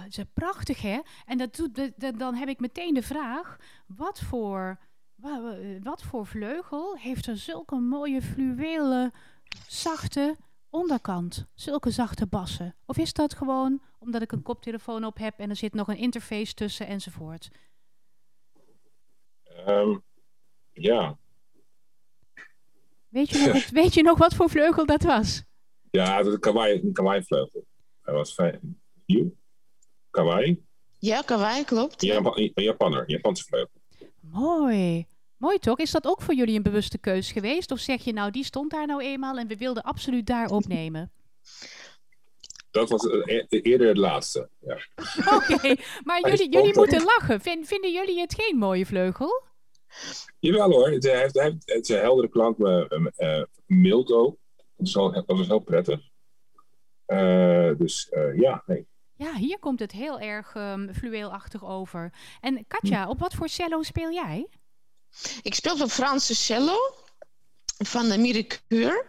[SPEAKER 2] is prachtig hè. En dat doet, dat- dat- dan heb ik meteen de vraag, wat voor, wa- wa- wat voor vleugel heeft er zulke mooie fluwelen, zachte onderkant? Zulke zachte bassen? Of is dat gewoon omdat ik een koptelefoon op heb en er zit nog een interface tussen enzovoort?
[SPEAKER 3] Ehm, ja.
[SPEAKER 2] Weet je, *laughs* nog, het- weet je nog wat voor vleugel dat was?
[SPEAKER 3] ja, dat is een kawaii, kawaii-vleugel. Hij was fijn. Nieuw? Kawaii?
[SPEAKER 4] Ja, kawaii, klopt.
[SPEAKER 3] Een Japa- een Japanner, een Japanse vleugel.
[SPEAKER 2] Mooi. Mooi toch? Is dat ook voor jullie een bewuste keus geweest? Of zeg je nou, die stond daar nou eenmaal en we wilden absoluut daar opnemen?
[SPEAKER 3] Dat was eh, e- eerder het laatste. Ja. *laughs*
[SPEAKER 2] Oké, maar jullie, jullie moeten lachen. Vin- vinden jullie het geen mooie vleugel?
[SPEAKER 3] Jawel hoor, het heeft, hij een heldere klank, maar eh, eh, mild ook. Dat is, wel, dat is heel prettig. Eh, dus eh, ja, nee.
[SPEAKER 2] Ja, hier komt het heel erg ehm fluweelachtig over. En Katja, op wat voor cello speel jij?
[SPEAKER 4] Ik speel op een Franse cello van de Miricure.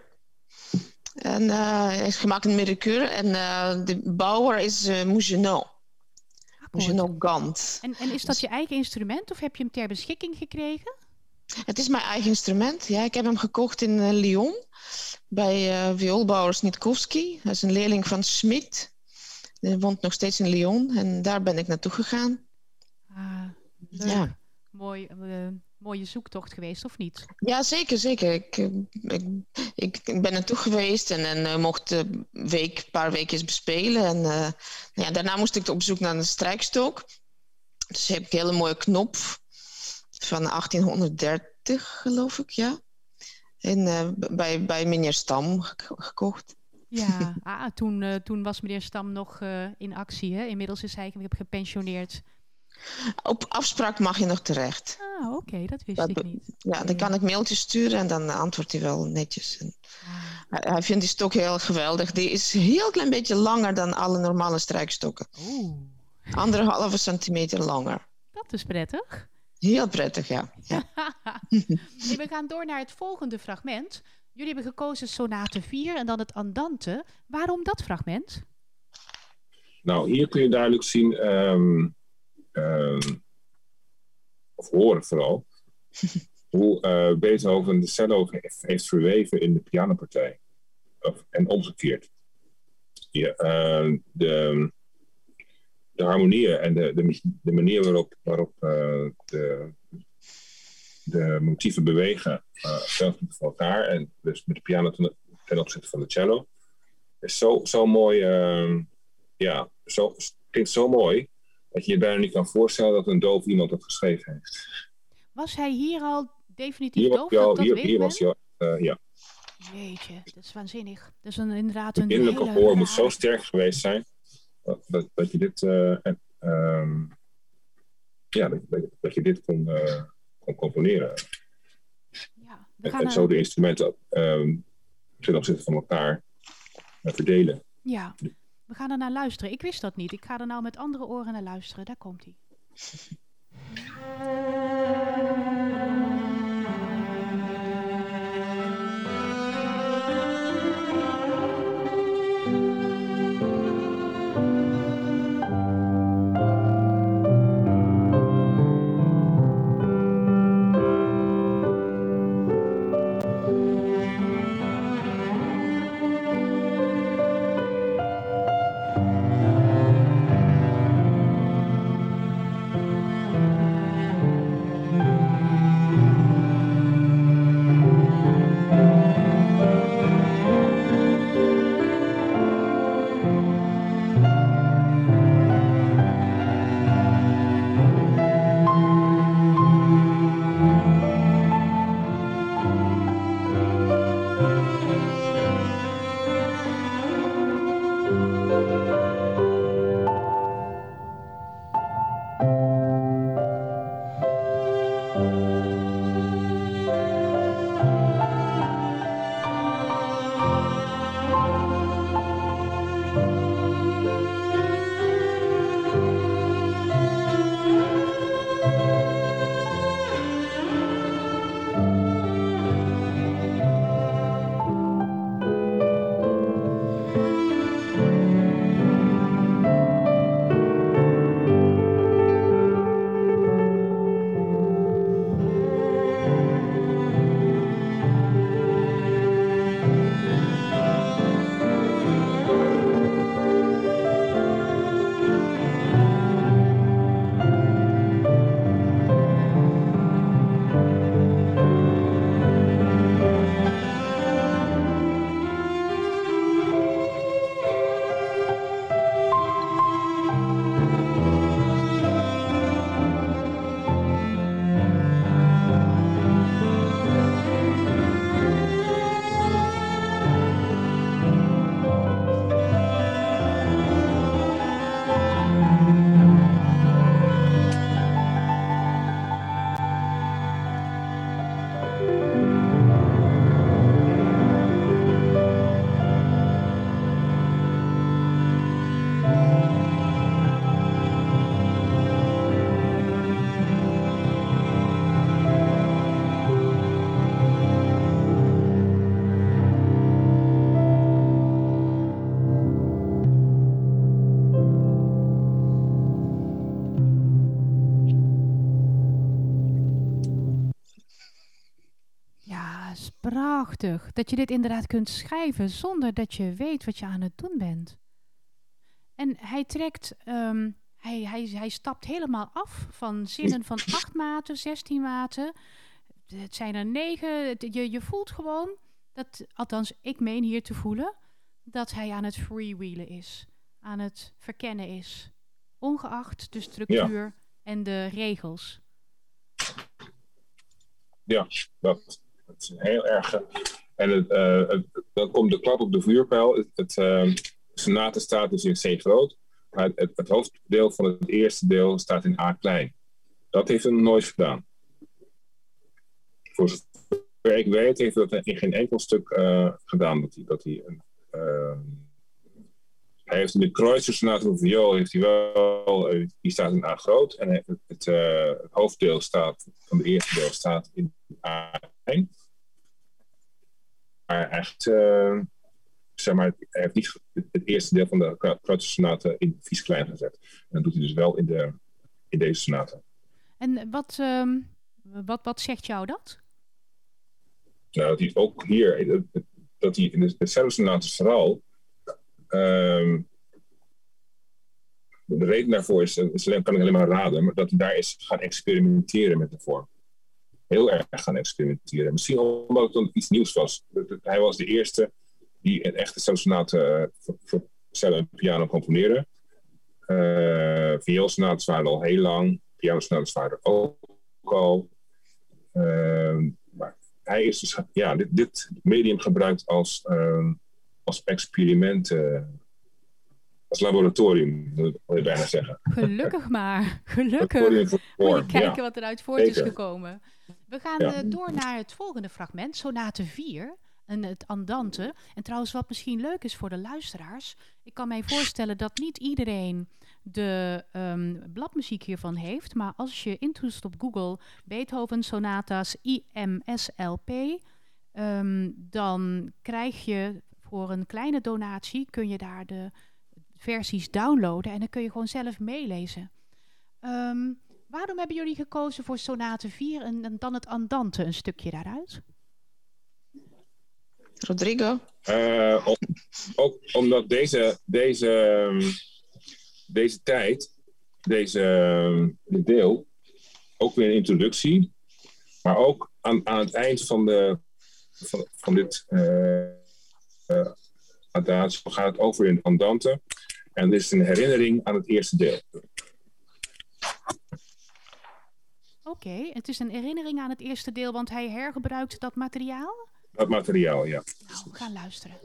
[SPEAKER 4] En eh, hij is gemaakt in Miricure. En eh, de bouwer is eh Mougenot. Mougenot Gant.
[SPEAKER 2] En, en is dat je eigen instrument of heb je hem ter beschikking gekregen?
[SPEAKER 4] Het is mijn eigen instrument. Ja, ik heb hem gekocht in Lyon. Bij eh vioolbouwer Snitkowski. Hij is een leerling van Smit. Hij woont nog steeds in Lyon. En daar ben ik naartoe gegaan.
[SPEAKER 2] Ah, leuk.
[SPEAKER 4] Ja.
[SPEAKER 2] Mooi, eh, mooie zoektocht geweest, of niet?
[SPEAKER 4] Ja, zeker, zeker. Ik, eh, ik, ik ben naartoe geweest en, en eh, mocht een week, paar weken bespelen. En ja, daarna moest ik op zoek naar een strijkstok. Dus heb ik een hele mooie knop van 1830, geloof ik, ja. En bij, bij meneer Stam gek- gekocht.
[SPEAKER 2] Ja, *laughs* ah, toen, eh, toen was meneer Stam nog eh, in actie. Hè? Inmiddels is hij gepensioneerd.
[SPEAKER 4] Op afspraak mag je nog terecht.
[SPEAKER 2] Ah, oké, dat wist
[SPEAKER 4] Dat
[SPEAKER 2] ik niet.
[SPEAKER 4] Ja, dan kan ik mailtjes sturen en dan antwoordt hij wel netjes. En
[SPEAKER 2] Ah,
[SPEAKER 4] hij, hij vindt die stok heel geweldig. Die is een heel klein beetje langer dan alle normale strijkstokken.
[SPEAKER 2] Oeh,
[SPEAKER 4] Anderhalve centimeter langer.
[SPEAKER 2] dat is prettig.
[SPEAKER 4] Heel prettig, ja. ja. *laughs* *laughs*
[SPEAKER 2] We gaan door naar het volgende fragment. Jullie hebben gekozen sonate 4 en dan het andante. Waarom dat fragment?
[SPEAKER 3] Nou, hier kun je duidelijk zien, ehm, ehm, of horen vooral, *laughs* hoe eh, Beethoven de cello heeft, verweven in de pianopartij. Of, en omgekeerd. Ja, eh, de, de harmonieën en de, de, de manier waarop, waarop eh, de, de motieven bewegen, uh, zelfs van elkaar, en dus met de piano ten, ten opzichte van de cello, is zo, zo mooi. ehm, ja, zo, het klinkt zo mooi dat je je bijna niet kan voorstellen dat een doof iemand dat geschreven heeft.
[SPEAKER 2] Was hij hier al definitief
[SPEAKER 3] Hier,
[SPEAKER 2] doof?
[SPEAKER 3] al- hier, hier was hij al, eh, ja.
[SPEAKER 2] Jeetje, dat is waanzinnig. Dat is een, inderdaad
[SPEAKER 3] Het
[SPEAKER 2] een
[SPEAKER 3] innerlijke
[SPEAKER 2] hele
[SPEAKER 3] gehoor moet zo sterk geweest zijn dat, dat, dat je dit, eh, en, ehm, ja, dat, je dit kon, eh, kon componeren.
[SPEAKER 2] Ja, we
[SPEAKER 3] En,
[SPEAKER 2] gaan
[SPEAKER 3] en zo de instrumenten ehm ten opzichte van elkaar eh, verdelen.
[SPEAKER 2] Ja, we gaan er naar luisteren. Ik wist dat niet. Ik ga er nou met andere oren naar luisteren. Daar komt hij. Prachtig. Dat je dit inderdaad kunt schrijven zonder dat je weet wat je aan het doen bent. En hij trekt, ehm, hij, hij, hij stapt helemaal af van zinnen van acht maten, zestien maten. Het zijn er negen. Je, je voelt gewoon dat, althans, ik meen hier te voelen, dat hij aan het freewheelen is. Aan het verkennen is. Ongeacht de structuur en de regels.
[SPEAKER 3] Ja, dat, is heel erg. Eh, en het, uh, dan komt de klap op de vuurpijl. Het, het sonate staat dus in C groot. Maar het, het, hoofddeel van het eerste deel staat in A klein. Dat heeft hij nooit gedaan. Voor zover ik weet, heeft dat in geen enkel stuk uh, gedaan. Dat hij, dat hij, uh, hij heeft in de voor viool heeft hij wel, die staat in A groot. En het, het, het hoofddeel staat, van het eerste deel staat in A klein. Maar echt, uh, zeg maar, hij heeft niet het eerste deel van de grote sonate in vies klein gezet. En dat doet hij dus wel in, de, in deze sonate.
[SPEAKER 2] En wat, um, wat, wat zegt jou dat?
[SPEAKER 3] Nou, dat hij ook hier, dat hij in de, de vooral, um, de reden daarvoor is, is, kan ik alleen maar raden, maar dat hij daar is gaan experimenteren met de vorm heel erg gaan experimenteren. Misschien omdat het iets nieuws was. Hij was de eerste die een echte solosonaten uh, voor, cello en piano componeerde. Uh, Vioolsonaten waren al heel lang. Pianosonaten waren ook al. Uh, maar hij is dus ja, dit, dit medium gebruikt als, uh, als experiment uh, als laboratorium, wil je bijna zeggen.
[SPEAKER 2] Gelukkig maar, *laughs* gelukkig. Moet je kijken wat eruit voort is gekomen. We gaan ja. uh, door naar het volgende fragment, sonate 4. En het andante. En trouwens, wat misschien leuk is voor de luisteraars. Ik kan mij voorstellen dat niet iedereen de um, bladmuziek hiervan heeft. Maar als je intoest op Google Beethoven Sonatas IMSLP. Um, dan krijg je voor een kleine donatie. kun je daar de versies downloaden. En dan kun je gewoon zelf meelezen. Um, Waarom hebben jullie gekozen voor sonate 4 en, dan het andante, een stukje daaruit?
[SPEAKER 4] Rodrigo?
[SPEAKER 3] Uh, ook omdat deze, deze, ehm, deze tijd, deze dit ehm, deel, ook weer een introductie, maar ook aan, aan het eind van, de, van, van dit uh, uh, gaat het over in andante. En dit is een herinnering aan het eerste deel.
[SPEAKER 2] Oké, het is een herinnering aan het eerste deel, want hij hergebruikt dat materiaal?
[SPEAKER 3] Dat materiaal, ja.
[SPEAKER 2] Nou, we gaan luisteren.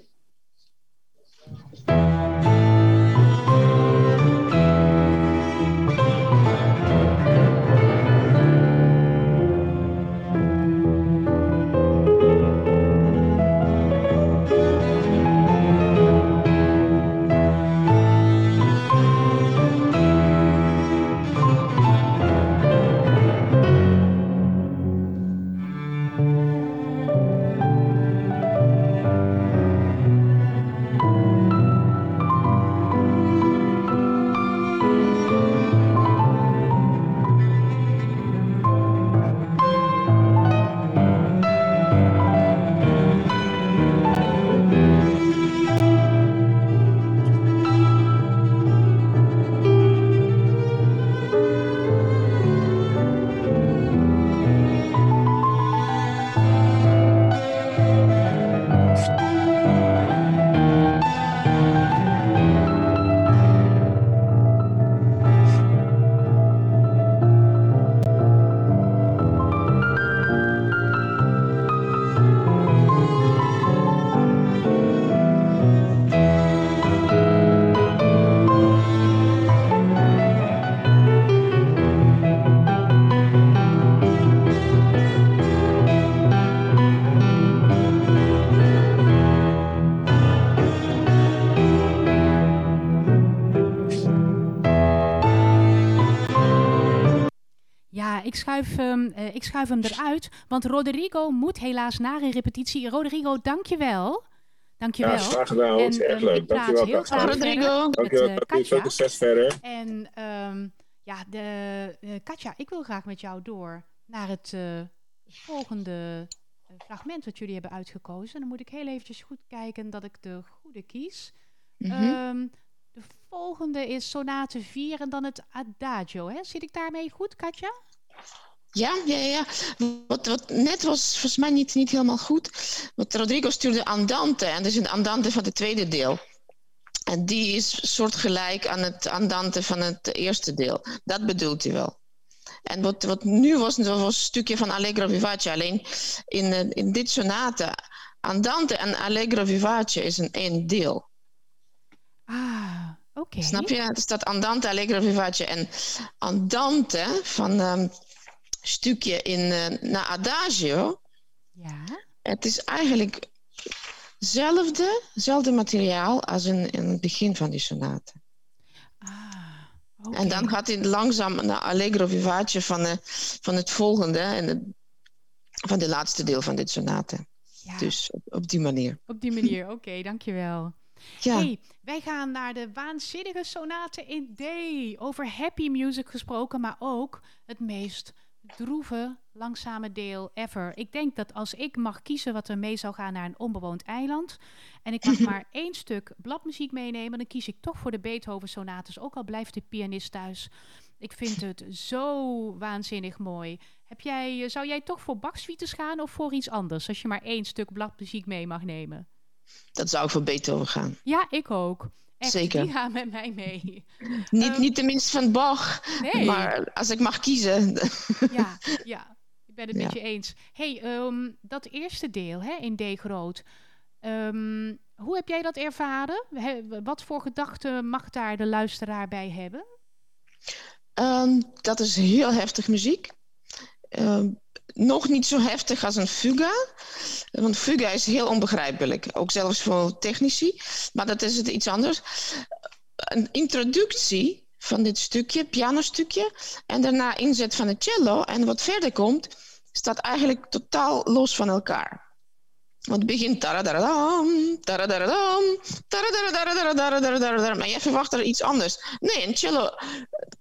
[SPEAKER 2] Ik schuif, uh, ik schuif hem eruit, want Rodrigo moet helaas naar een repetitie. Rodrigo, dankjewel. Dankjewel.
[SPEAKER 3] Ja, graag gedaan. En, is erg um, leuk. Dankjewel.
[SPEAKER 2] Heel graag
[SPEAKER 4] Rodrigo.
[SPEAKER 3] Dankjewel. Met, uh, Veel succes verder.
[SPEAKER 2] En um, ja, de, uh, Katja, ik wil graag met jou door naar het volgende fragment wat jullie hebben uitgekozen. Dan moet ik heel eventjes goed kijken dat ik de goede kies.
[SPEAKER 4] Mhm.
[SPEAKER 2] Ehm, de volgende is sonate 4 en dan het adagio. Hè? Zit ik daarmee goed, Katja?
[SPEAKER 4] Ja, ja, ja. Wat, wat net was volgens mij niet, niet helemaal goed. Want Rodrigo stuurde Andante. En dat is een Andante van het tweede deel. En die is soortgelijk aan het Andante van het eerste deel. Dat bedoelt hij wel. En wat, wat nu was, dat was een stukje van Allegro Vivace. Alleen in, eh, in dit sonate, Andante en Allegro Vivace is een één deel.
[SPEAKER 2] Ah, oké.
[SPEAKER 4] Snap je? Het staat Andante, Allegro Vivace. En Andante van ehm stukje in eh, naar Adagio.
[SPEAKER 2] Ja.
[SPEAKER 4] Het is eigenlijk hetzelfde, hetzelfde materiaal als in, in het begin van die sonate.
[SPEAKER 2] Ah.
[SPEAKER 4] En dan gaat hij langzaam naar Allegro Vivace van, eh, van het volgende en het, van de laatste deel van dit sonate.
[SPEAKER 2] Ja,
[SPEAKER 4] Dus op, op die manier.
[SPEAKER 2] op die manier. *laughs* Oké, dankjewel.
[SPEAKER 4] Ja,
[SPEAKER 2] Hey, wij gaan naar de waanzinnige sonate in D. Over happy music gesproken, maar ook het meest droeve, langzame deel ever. Ik denk dat als ik mag kiezen wat er mee zou gaan naar een onbewoond eiland... en ik mag *laughs* maar één stuk bladmuziek meenemen... dan kies ik toch voor de Beethoven-sonates, ook al blijft de pianist thuis. Ik vind het zo waanzinnig mooi. Heb jij, eh, zou jij toch voor Bach-suites gaan of voor iets anders... als je maar één stuk bladmuziek mee mag nemen?
[SPEAKER 4] dat zou ik voor Beethoven gaan.
[SPEAKER 2] Ja, ik ook. Echt,
[SPEAKER 4] Zeker.
[SPEAKER 2] Die gaan met mij mee.
[SPEAKER 4] Niet,
[SPEAKER 2] Ehm,
[SPEAKER 4] niet tenminste van Bach,
[SPEAKER 2] Nee.
[SPEAKER 4] maar als ik mag kiezen.
[SPEAKER 2] Ja, *laughs* ja. Ik ben het met je eens. hey, ehm, dat eerste deel hè, in D groot. ehm, hoe heb jij dat ervaren? He- wat voor gedachten mag daar de luisteraar bij hebben?
[SPEAKER 4] Dat is heel heftig muziek nog niet zo heftig als een fuga. Want fuga is heel onbegrijpelijk, ook zelfs voor technici. Maar dat is het iets anders. Een introductie van dit stukje, pianostukje, en daarna inzet van de cello en wat verder komt, staat eigenlijk totaal los van elkaar. Want het begint taradaradam, taradaradam, taradaradam, verwacht er iets anders. Nee, een cello,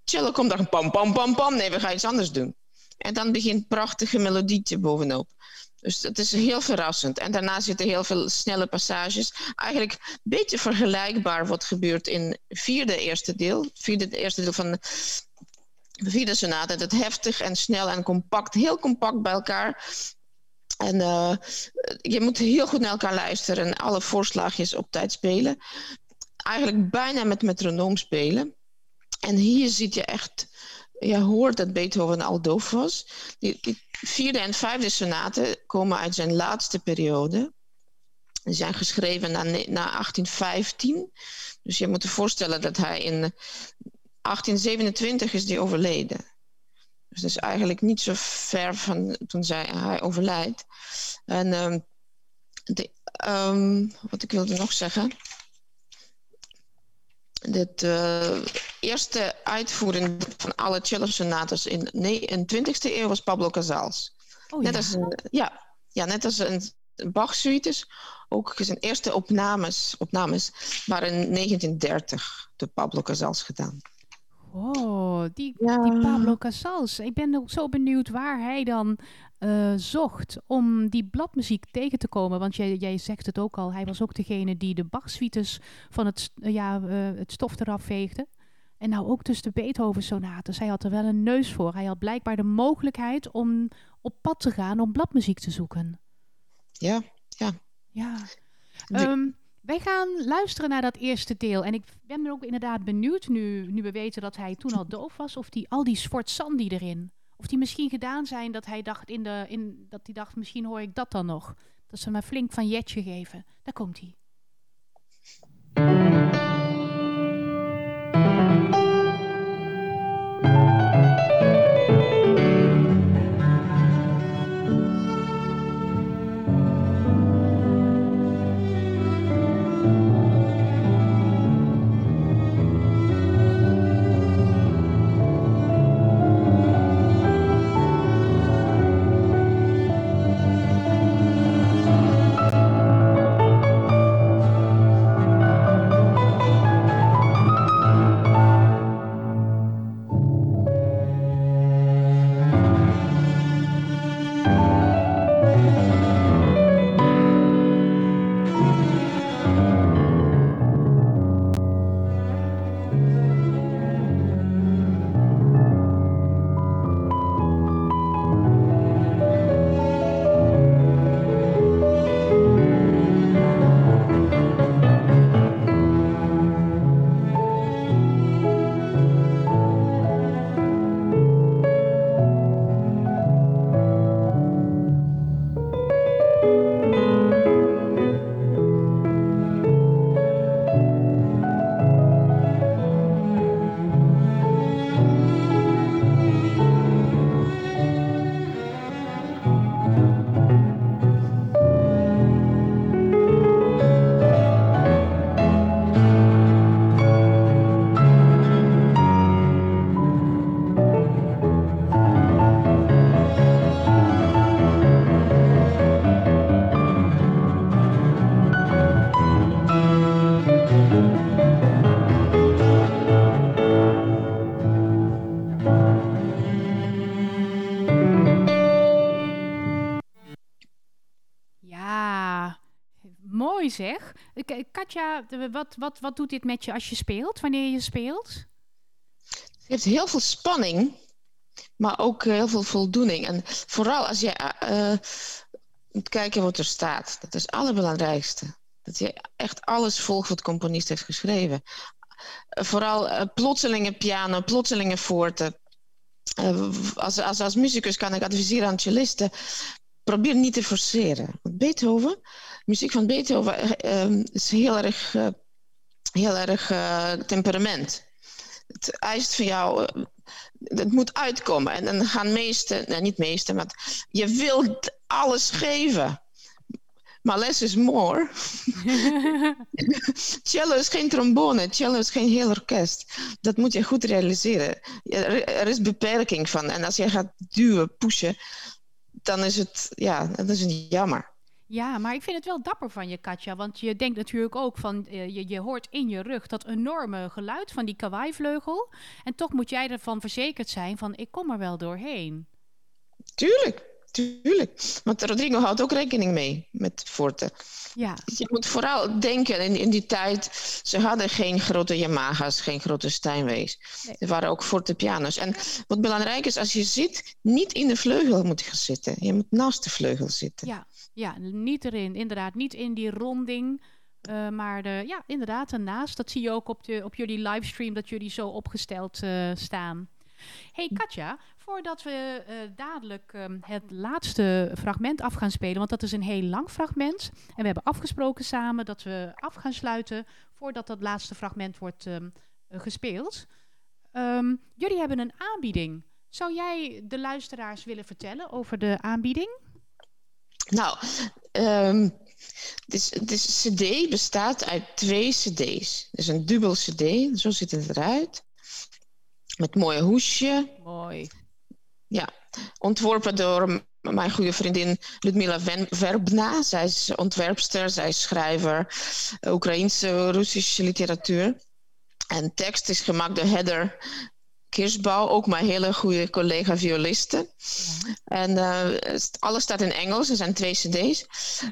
[SPEAKER 4] cello komt dan pam, pam, pam, pam. Nee, we gaan iets anders doen. En dan begint prachtige melodietje bovenop. Dus dat is heel verrassend. En daarna zitten heel veel snelle passages. Eigenlijk een beetje vergelijkbaar wat gebeurt in vierde eerste deel. Vierde eerste deel van de vierde sonate. Dat heftig en snel en compact. Heel compact bij elkaar. En eh, je moet heel goed naar elkaar luisteren en alle voorslaagjes op tijd spelen. Eigenlijk bijna met metronoom spelen. En hier zit je echt, je hoort dat Beethoven al doof was. Die, die vierde en vijfde sonaten komen uit zijn laatste periode. Die zijn geschreven na, na 1815. Dus je moet je voorstellen dat hij in 1827 is die overleden. Dus dat is eigenlijk niet zo ver van toen zij, hij overlijdt. En ehm, ehm, wat ik wilde nog zeggen. De eerste uitvoering van alle cello-sonates in de 20e eeuw was Pablo Casals.
[SPEAKER 2] Oh,
[SPEAKER 4] net,
[SPEAKER 2] ja.
[SPEAKER 4] als een, ja, ja, net als een Bach-suites. Ook zijn eerste opnames, opnames waren in 1930 door Pablo Casals gedaan.
[SPEAKER 2] Oh, die,
[SPEAKER 4] Ja.
[SPEAKER 2] die Pablo Casals. Ik ben ook zo benieuwd waar hij dan eh, zocht om die bladmuziek tegen te komen. Want jij, jij zegt het ook al, hij was ook degene die de Bach-suites van het, ja, eh, het stof eraf veegde. En nou ook dus de Beethoven-sonates. Hij had er wel een neus voor. Hij had blijkbaar de mogelijkheid om op pad te gaan om bladmuziek te zoeken.
[SPEAKER 4] Ja, ja.
[SPEAKER 2] Ja. Ehm, wij gaan luisteren naar dat eerste deel. En ik ben er ook inderdaad benieuwd, nu, nu we weten dat hij toen al doof was, of die, al die sforzandi erin, of die misschien gedaan zijn dat hij dacht, in de, in, dat hij dacht misschien hoor ik dat dan nog. Dat ze maar flink van jetje geven. Daar komt hij. Katja, wat, wat, wat doet dit met je als je speelt, wanneer je speelt?
[SPEAKER 4] Het heeft heel veel spanning, maar ook heel veel voldoening. En vooral als je uh, moet kijken wat er staat. Dat is het allerbelangrijkste. Dat je echt alles volgt wat de componist heeft geschreven. vooral uh, plotselinge piano, plotselinge. Uh, als, als, als muzikus kan ik adviseren aan cellisten probeer niet te forceren. Beethoven, muziek van Beethoven uh, is heel erg, uh, heel erg uh, temperament. Het eist van jou, het moet uitkomen. En dan gaan meesten, nou niet meesten, maar je wilt alles geven. Maar less is more. *laughs* cello is geen trombone, cello is geen heel orkest. Dat moet je goed realiseren. Er is beperking van. En als je gaat duwen, pushen, dan is het, ja, dat is het jammer.
[SPEAKER 2] Ja, maar ik vind het wel dapper van je, Katja. Want je denkt natuurlijk ook van, uh, je, je hoort in je rug dat enorme geluid van die kawaaivleugel. En toch moet jij ervan verzekerd zijn van, ik kom er wel doorheen.
[SPEAKER 4] Tuurlijk, tuurlijk. Want Rodrigo houdt ook rekening mee met Forte. Ja. Je moet vooral denken, in, in die tijd, ze hadden geen grote Yamahas, geen grote Steinways. Nee. Er waren ook forte pianos. En wat belangrijk is, als je zit, niet in de vleugel moet je zitten. Je moet naast de vleugel zitten.
[SPEAKER 2] Ja, ja niet erin, inderdaad. Niet in die ronding. Uh, maar de, ja, inderdaad, ernaast. Dat zie je ook op, de, op jullie livestream, dat jullie zo opgesteld uh, staan. Hey Katja, voordat we uh, dadelijk um, het laatste fragment af gaan spelen, want dat is een heel lang fragment. En we hebben afgesproken samen dat we af gaan sluiten voordat dat laatste fragment wordt uh, gespeeld. Um, jullie hebben een aanbieding. Zou jij de luisteraars willen vertellen over de aanbieding?
[SPEAKER 4] Nou, um, de, de CD bestaat uit twee CD's. Dus een dubbel CD, zo ziet het eruit. Met mooie hoesje.
[SPEAKER 2] Mooi.
[SPEAKER 4] Ja, ontworpen door mijn goede vriendin Ludmila Verbna. Zij is ontwerpster, zij is schrijver, Oekraïense, Russische literatuur. En tekst is gemaakt door Heather Kirschbouw, ook mijn hele goede collega violiste. Ja. En uh, alles staat in Engels, er zijn twee cd's.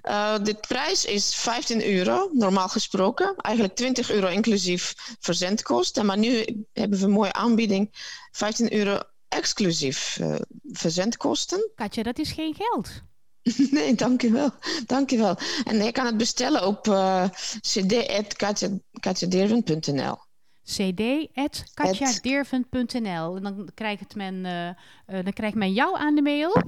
[SPEAKER 4] Uh, de prijs is 15 euro, normaal gesproken. Eigenlijk 20 euro inclusief verzendkosten. Maar nu hebben we een mooie aanbieding. 15 euro exclusief uh, verzendkosten.
[SPEAKER 2] Katja, dat is geen geld. *laughs*
[SPEAKER 4] nee, dankjewel. dankjewel. En je kan het bestellen op uh, cd.katjadeerven.nl
[SPEAKER 2] cd.katjadeerven.nl En dan krijgt, men, uh, uh, dan krijgt men jou aan de mail.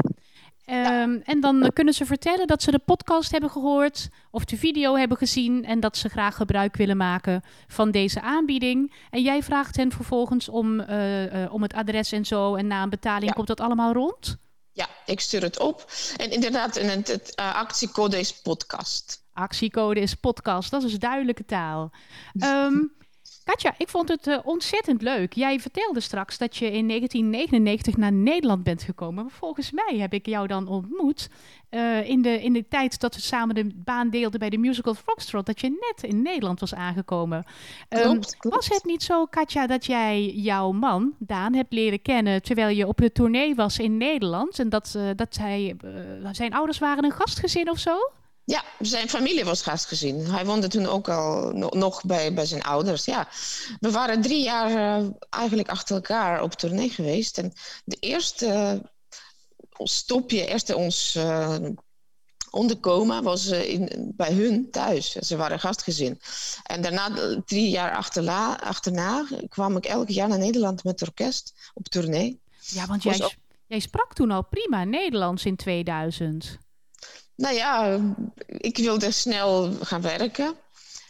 [SPEAKER 2] Ja. Um, en dan kunnen ze vertellen dat ze de podcast hebben gehoord of de video hebben gezien en dat ze graag gebruik willen maken van deze aanbieding. En jij vraagt hen vervolgens om, uh, uh, om het adres en zo en na een betaling ja. komt dat allemaal rond?
[SPEAKER 4] Ja, ik stuur het op. En inderdaad, en het, actiecode is podcast.
[SPEAKER 2] Actiecode is podcast, dat is duidelijke taal. Um, Katja, ik vond het uh, ontzettend leuk. Jij vertelde straks dat je in 1999 naar Nederland bent gekomen. Maar volgens mij heb ik jou dan ontmoet uh, in, de, in de tijd dat we samen de baan deelden bij de musical Foxtrot. Dat je net in Nederland was aangekomen.
[SPEAKER 4] Klopt, um, klopt.
[SPEAKER 2] Was het niet zo, Katja, dat jij jouw man, Daan, hebt leren kennen terwijl je op de tournee was in Nederland? En dat, uh, dat hij, zijn ouders waren een gastgezin of zo?
[SPEAKER 4] Ja, zijn familie was gastgezin. Hij woonde toen ook al no nog bij, bij zijn ouders. Ja. We waren drie jaar uh, eigenlijk achter elkaar op tournee geweest. En de eerste uh, stopje, eerste ons uh, onderkomen was in, bij hun thuis. Ze waren gastgezin. En daarna, drie jaar achterla, achterna, kwam ik elk jaar naar Nederland met het orkest op tournee.
[SPEAKER 2] Ja, want jij, jij sprak toen al prima Nederlands in 2000.
[SPEAKER 4] Nou ja, ik wilde snel gaan werken.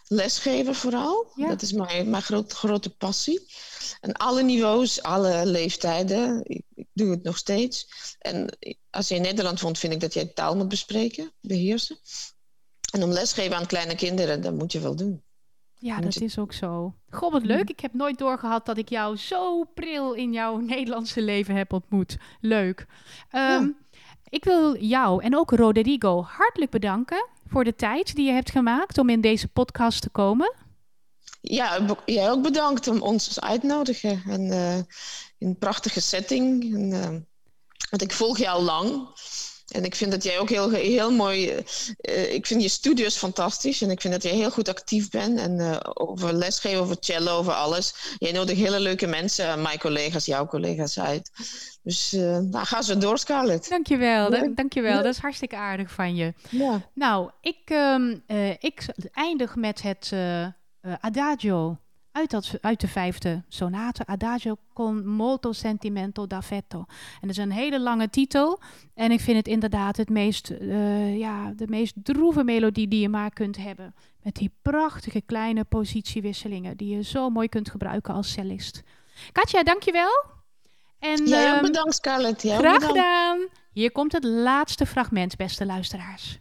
[SPEAKER 4] Lesgeven vooral. Ja. Dat is mijn, mijn groot, grote passie. En alle niveaus, alle leeftijden. Ik, ik, doe het nog steeds. En als je in Nederland woont, vind ik dat je taal moet bespreken, beheersen. En om lesgeven aan kleine kinderen, dat moet je wel doen.
[SPEAKER 2] Ja, dat is ook zo. Goh, wat leuk. Ik heb nooit doorgehad dat ik jou zo pril in jouw *laughs* Nederlandse leven heb ontmoet. Leuk. Um, ja. Ik wil jou en ook Rodrigo hartelijk bedanken voor de tijd die je hebt gemaakt om in deze podcast te komen.
[SPEAKER 4] Ja, jij ook bedankt om ons uit te nodigen. En, uh, in een prachtige setting. En, uh, want ik volg jou al lang. En ik vind dat jij ook heel, heel mooi. Uh, ik vind je studios fantastisch. En ik vind dat jij heel goed actief bent. En over lesgeven, over cello, over alles. Jij nodigt hele leuke mensen, mijn collega's, jouw collega's uit. Dus uh, nou, ga zo door, Scarlett.
[SPEAKER 2] Dankjewel, ja. dankjewel. Ja. Dat is hartstikke aardig van je.
[SPEAKER 4] Ja.
[SPEAKER 2] Nou, ik, um, ik eindig met het Adagio uit, dat, uit de vijfde sonate, Adagio con molto sentimento d'affetto. En dat is een hele lange titel. En ik vind het inderdaad het meest, ja, de meest droeve melodie die je maar kunt hebben. Met die prachtige kleine positiewisselingen die je zo mooi kunt gebruiken als cellist. Katja, dankjewel.
[SPEAKER 4] En, ja, um, bedankt Scarlett.
[SPEAKER 2] Graag bedankt. gedaan. Hier komt het laatste fragment, beste luisteraars.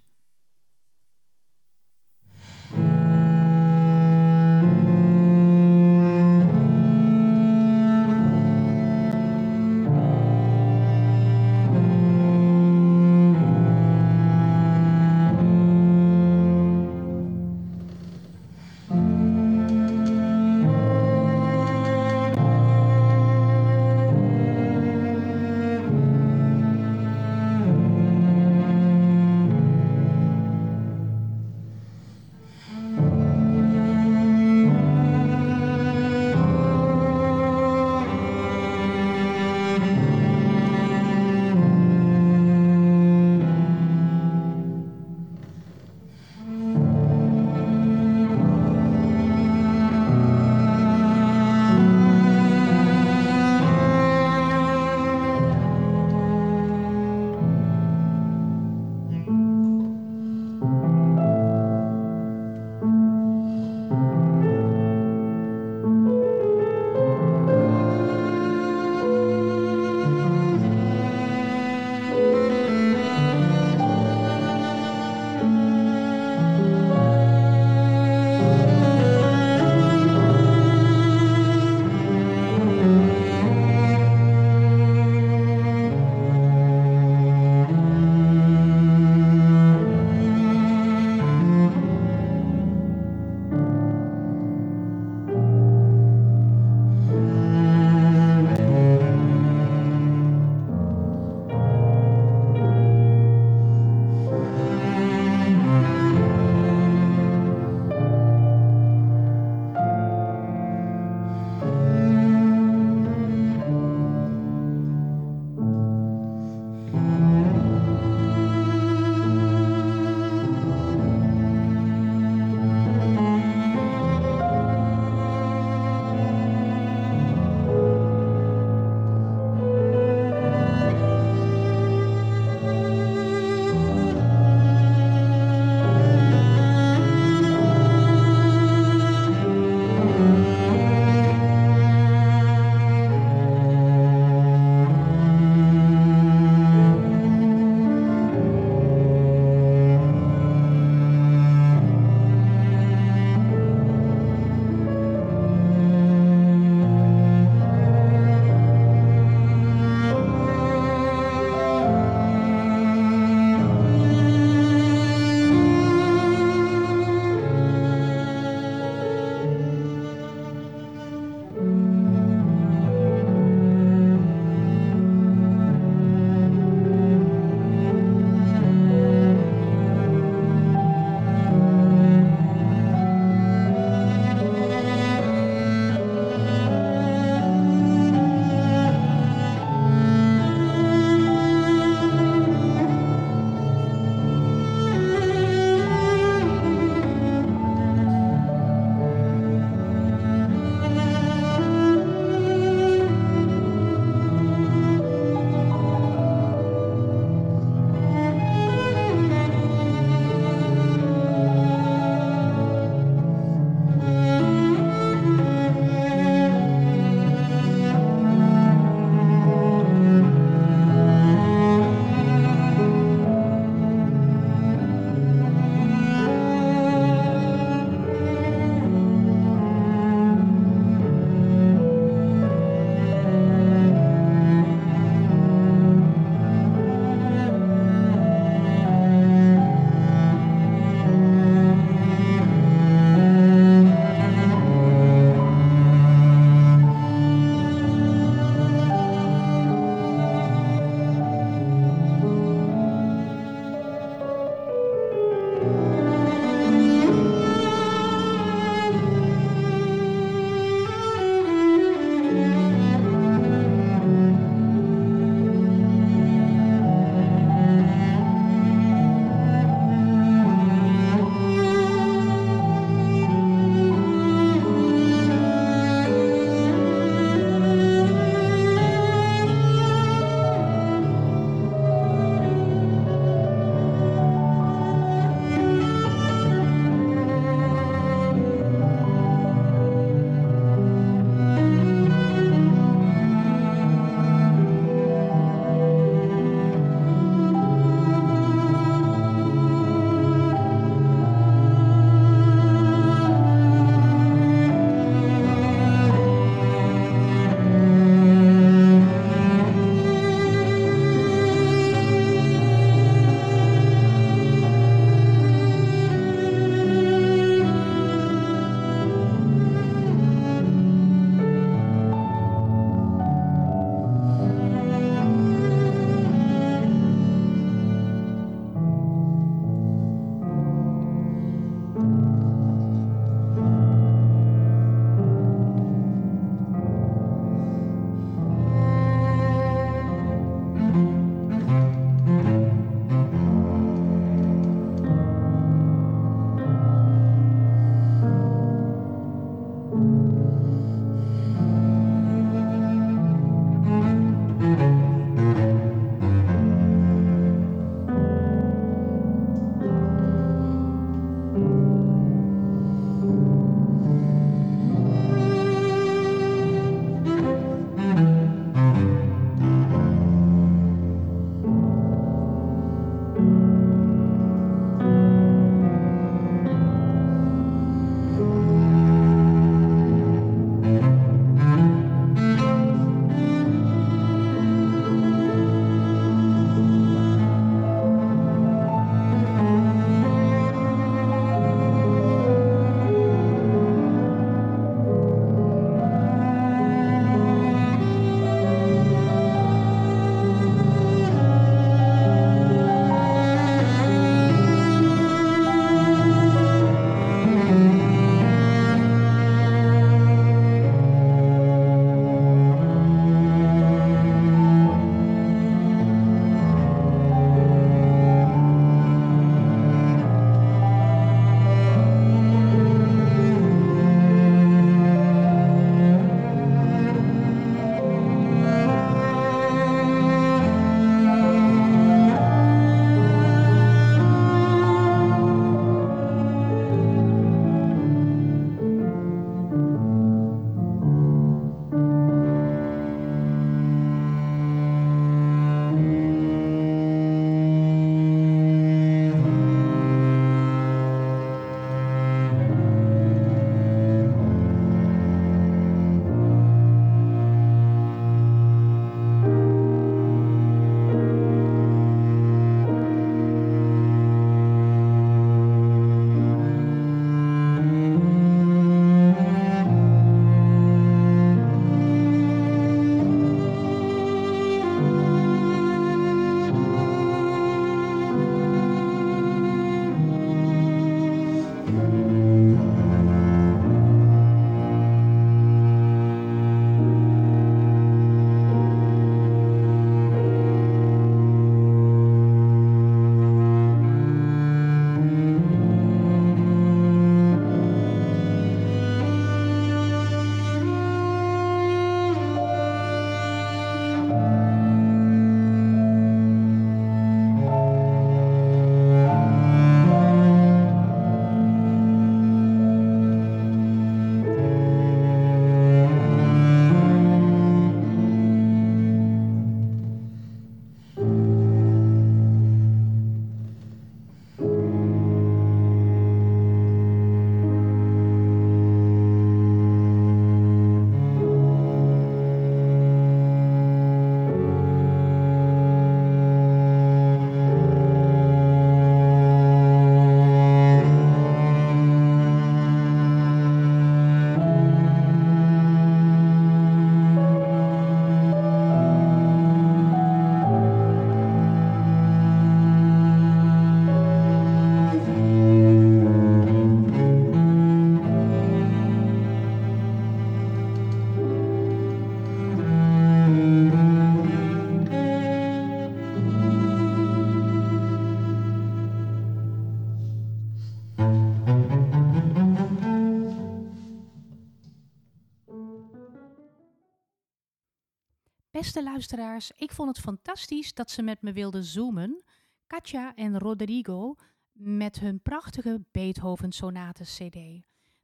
[SPEAKER 2] Beste luisteraars, ik vond het fantastisch dat ze met me wilden zoomen. Katja en Rodrigo met hun prachtige Beethoven Sonaten CD.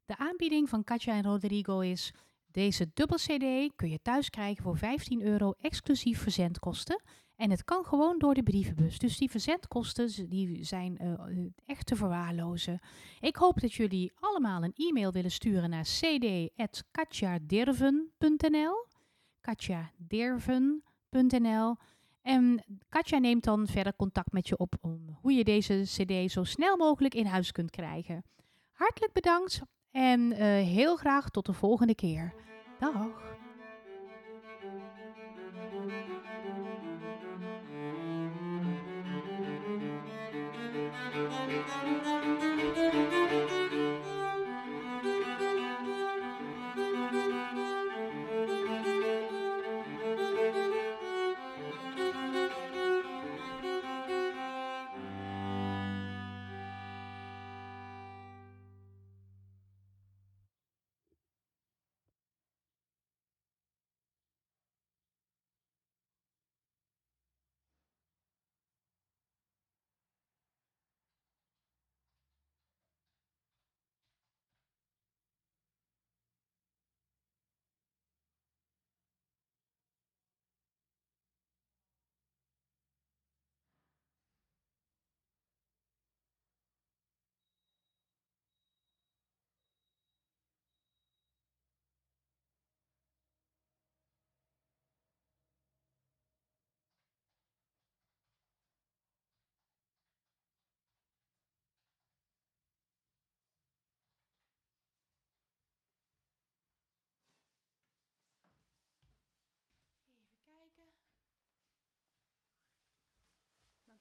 [SPEAKER 2] De aanbieding van Katja en Rodrigo is deze dubbel CD kun je thuis krijgen voor 15 euro exclusief verzendkosten. En het kan gewoon door de brievenbus. Dus die verzendkosten die zijn uh, echt te verwaarlozen. Ik hoop dat jullie allemaal een e-mail willen sturen naar cd.katjaderven.nl katjaderven.nl En Katja neemt dan verder contact met je op om hoe je deze cd zo snel mogelijk in huis kunt krijgen. Hartelijk bedankt en uh, heel graag tot de volgende keer. Dag!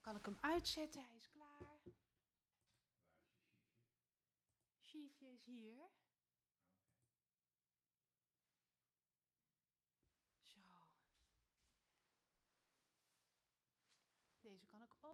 [SPEAKER 2] Kan ik hem uitzetten. Hij is klaar. Chiefje is hier. Zo. Deze kan.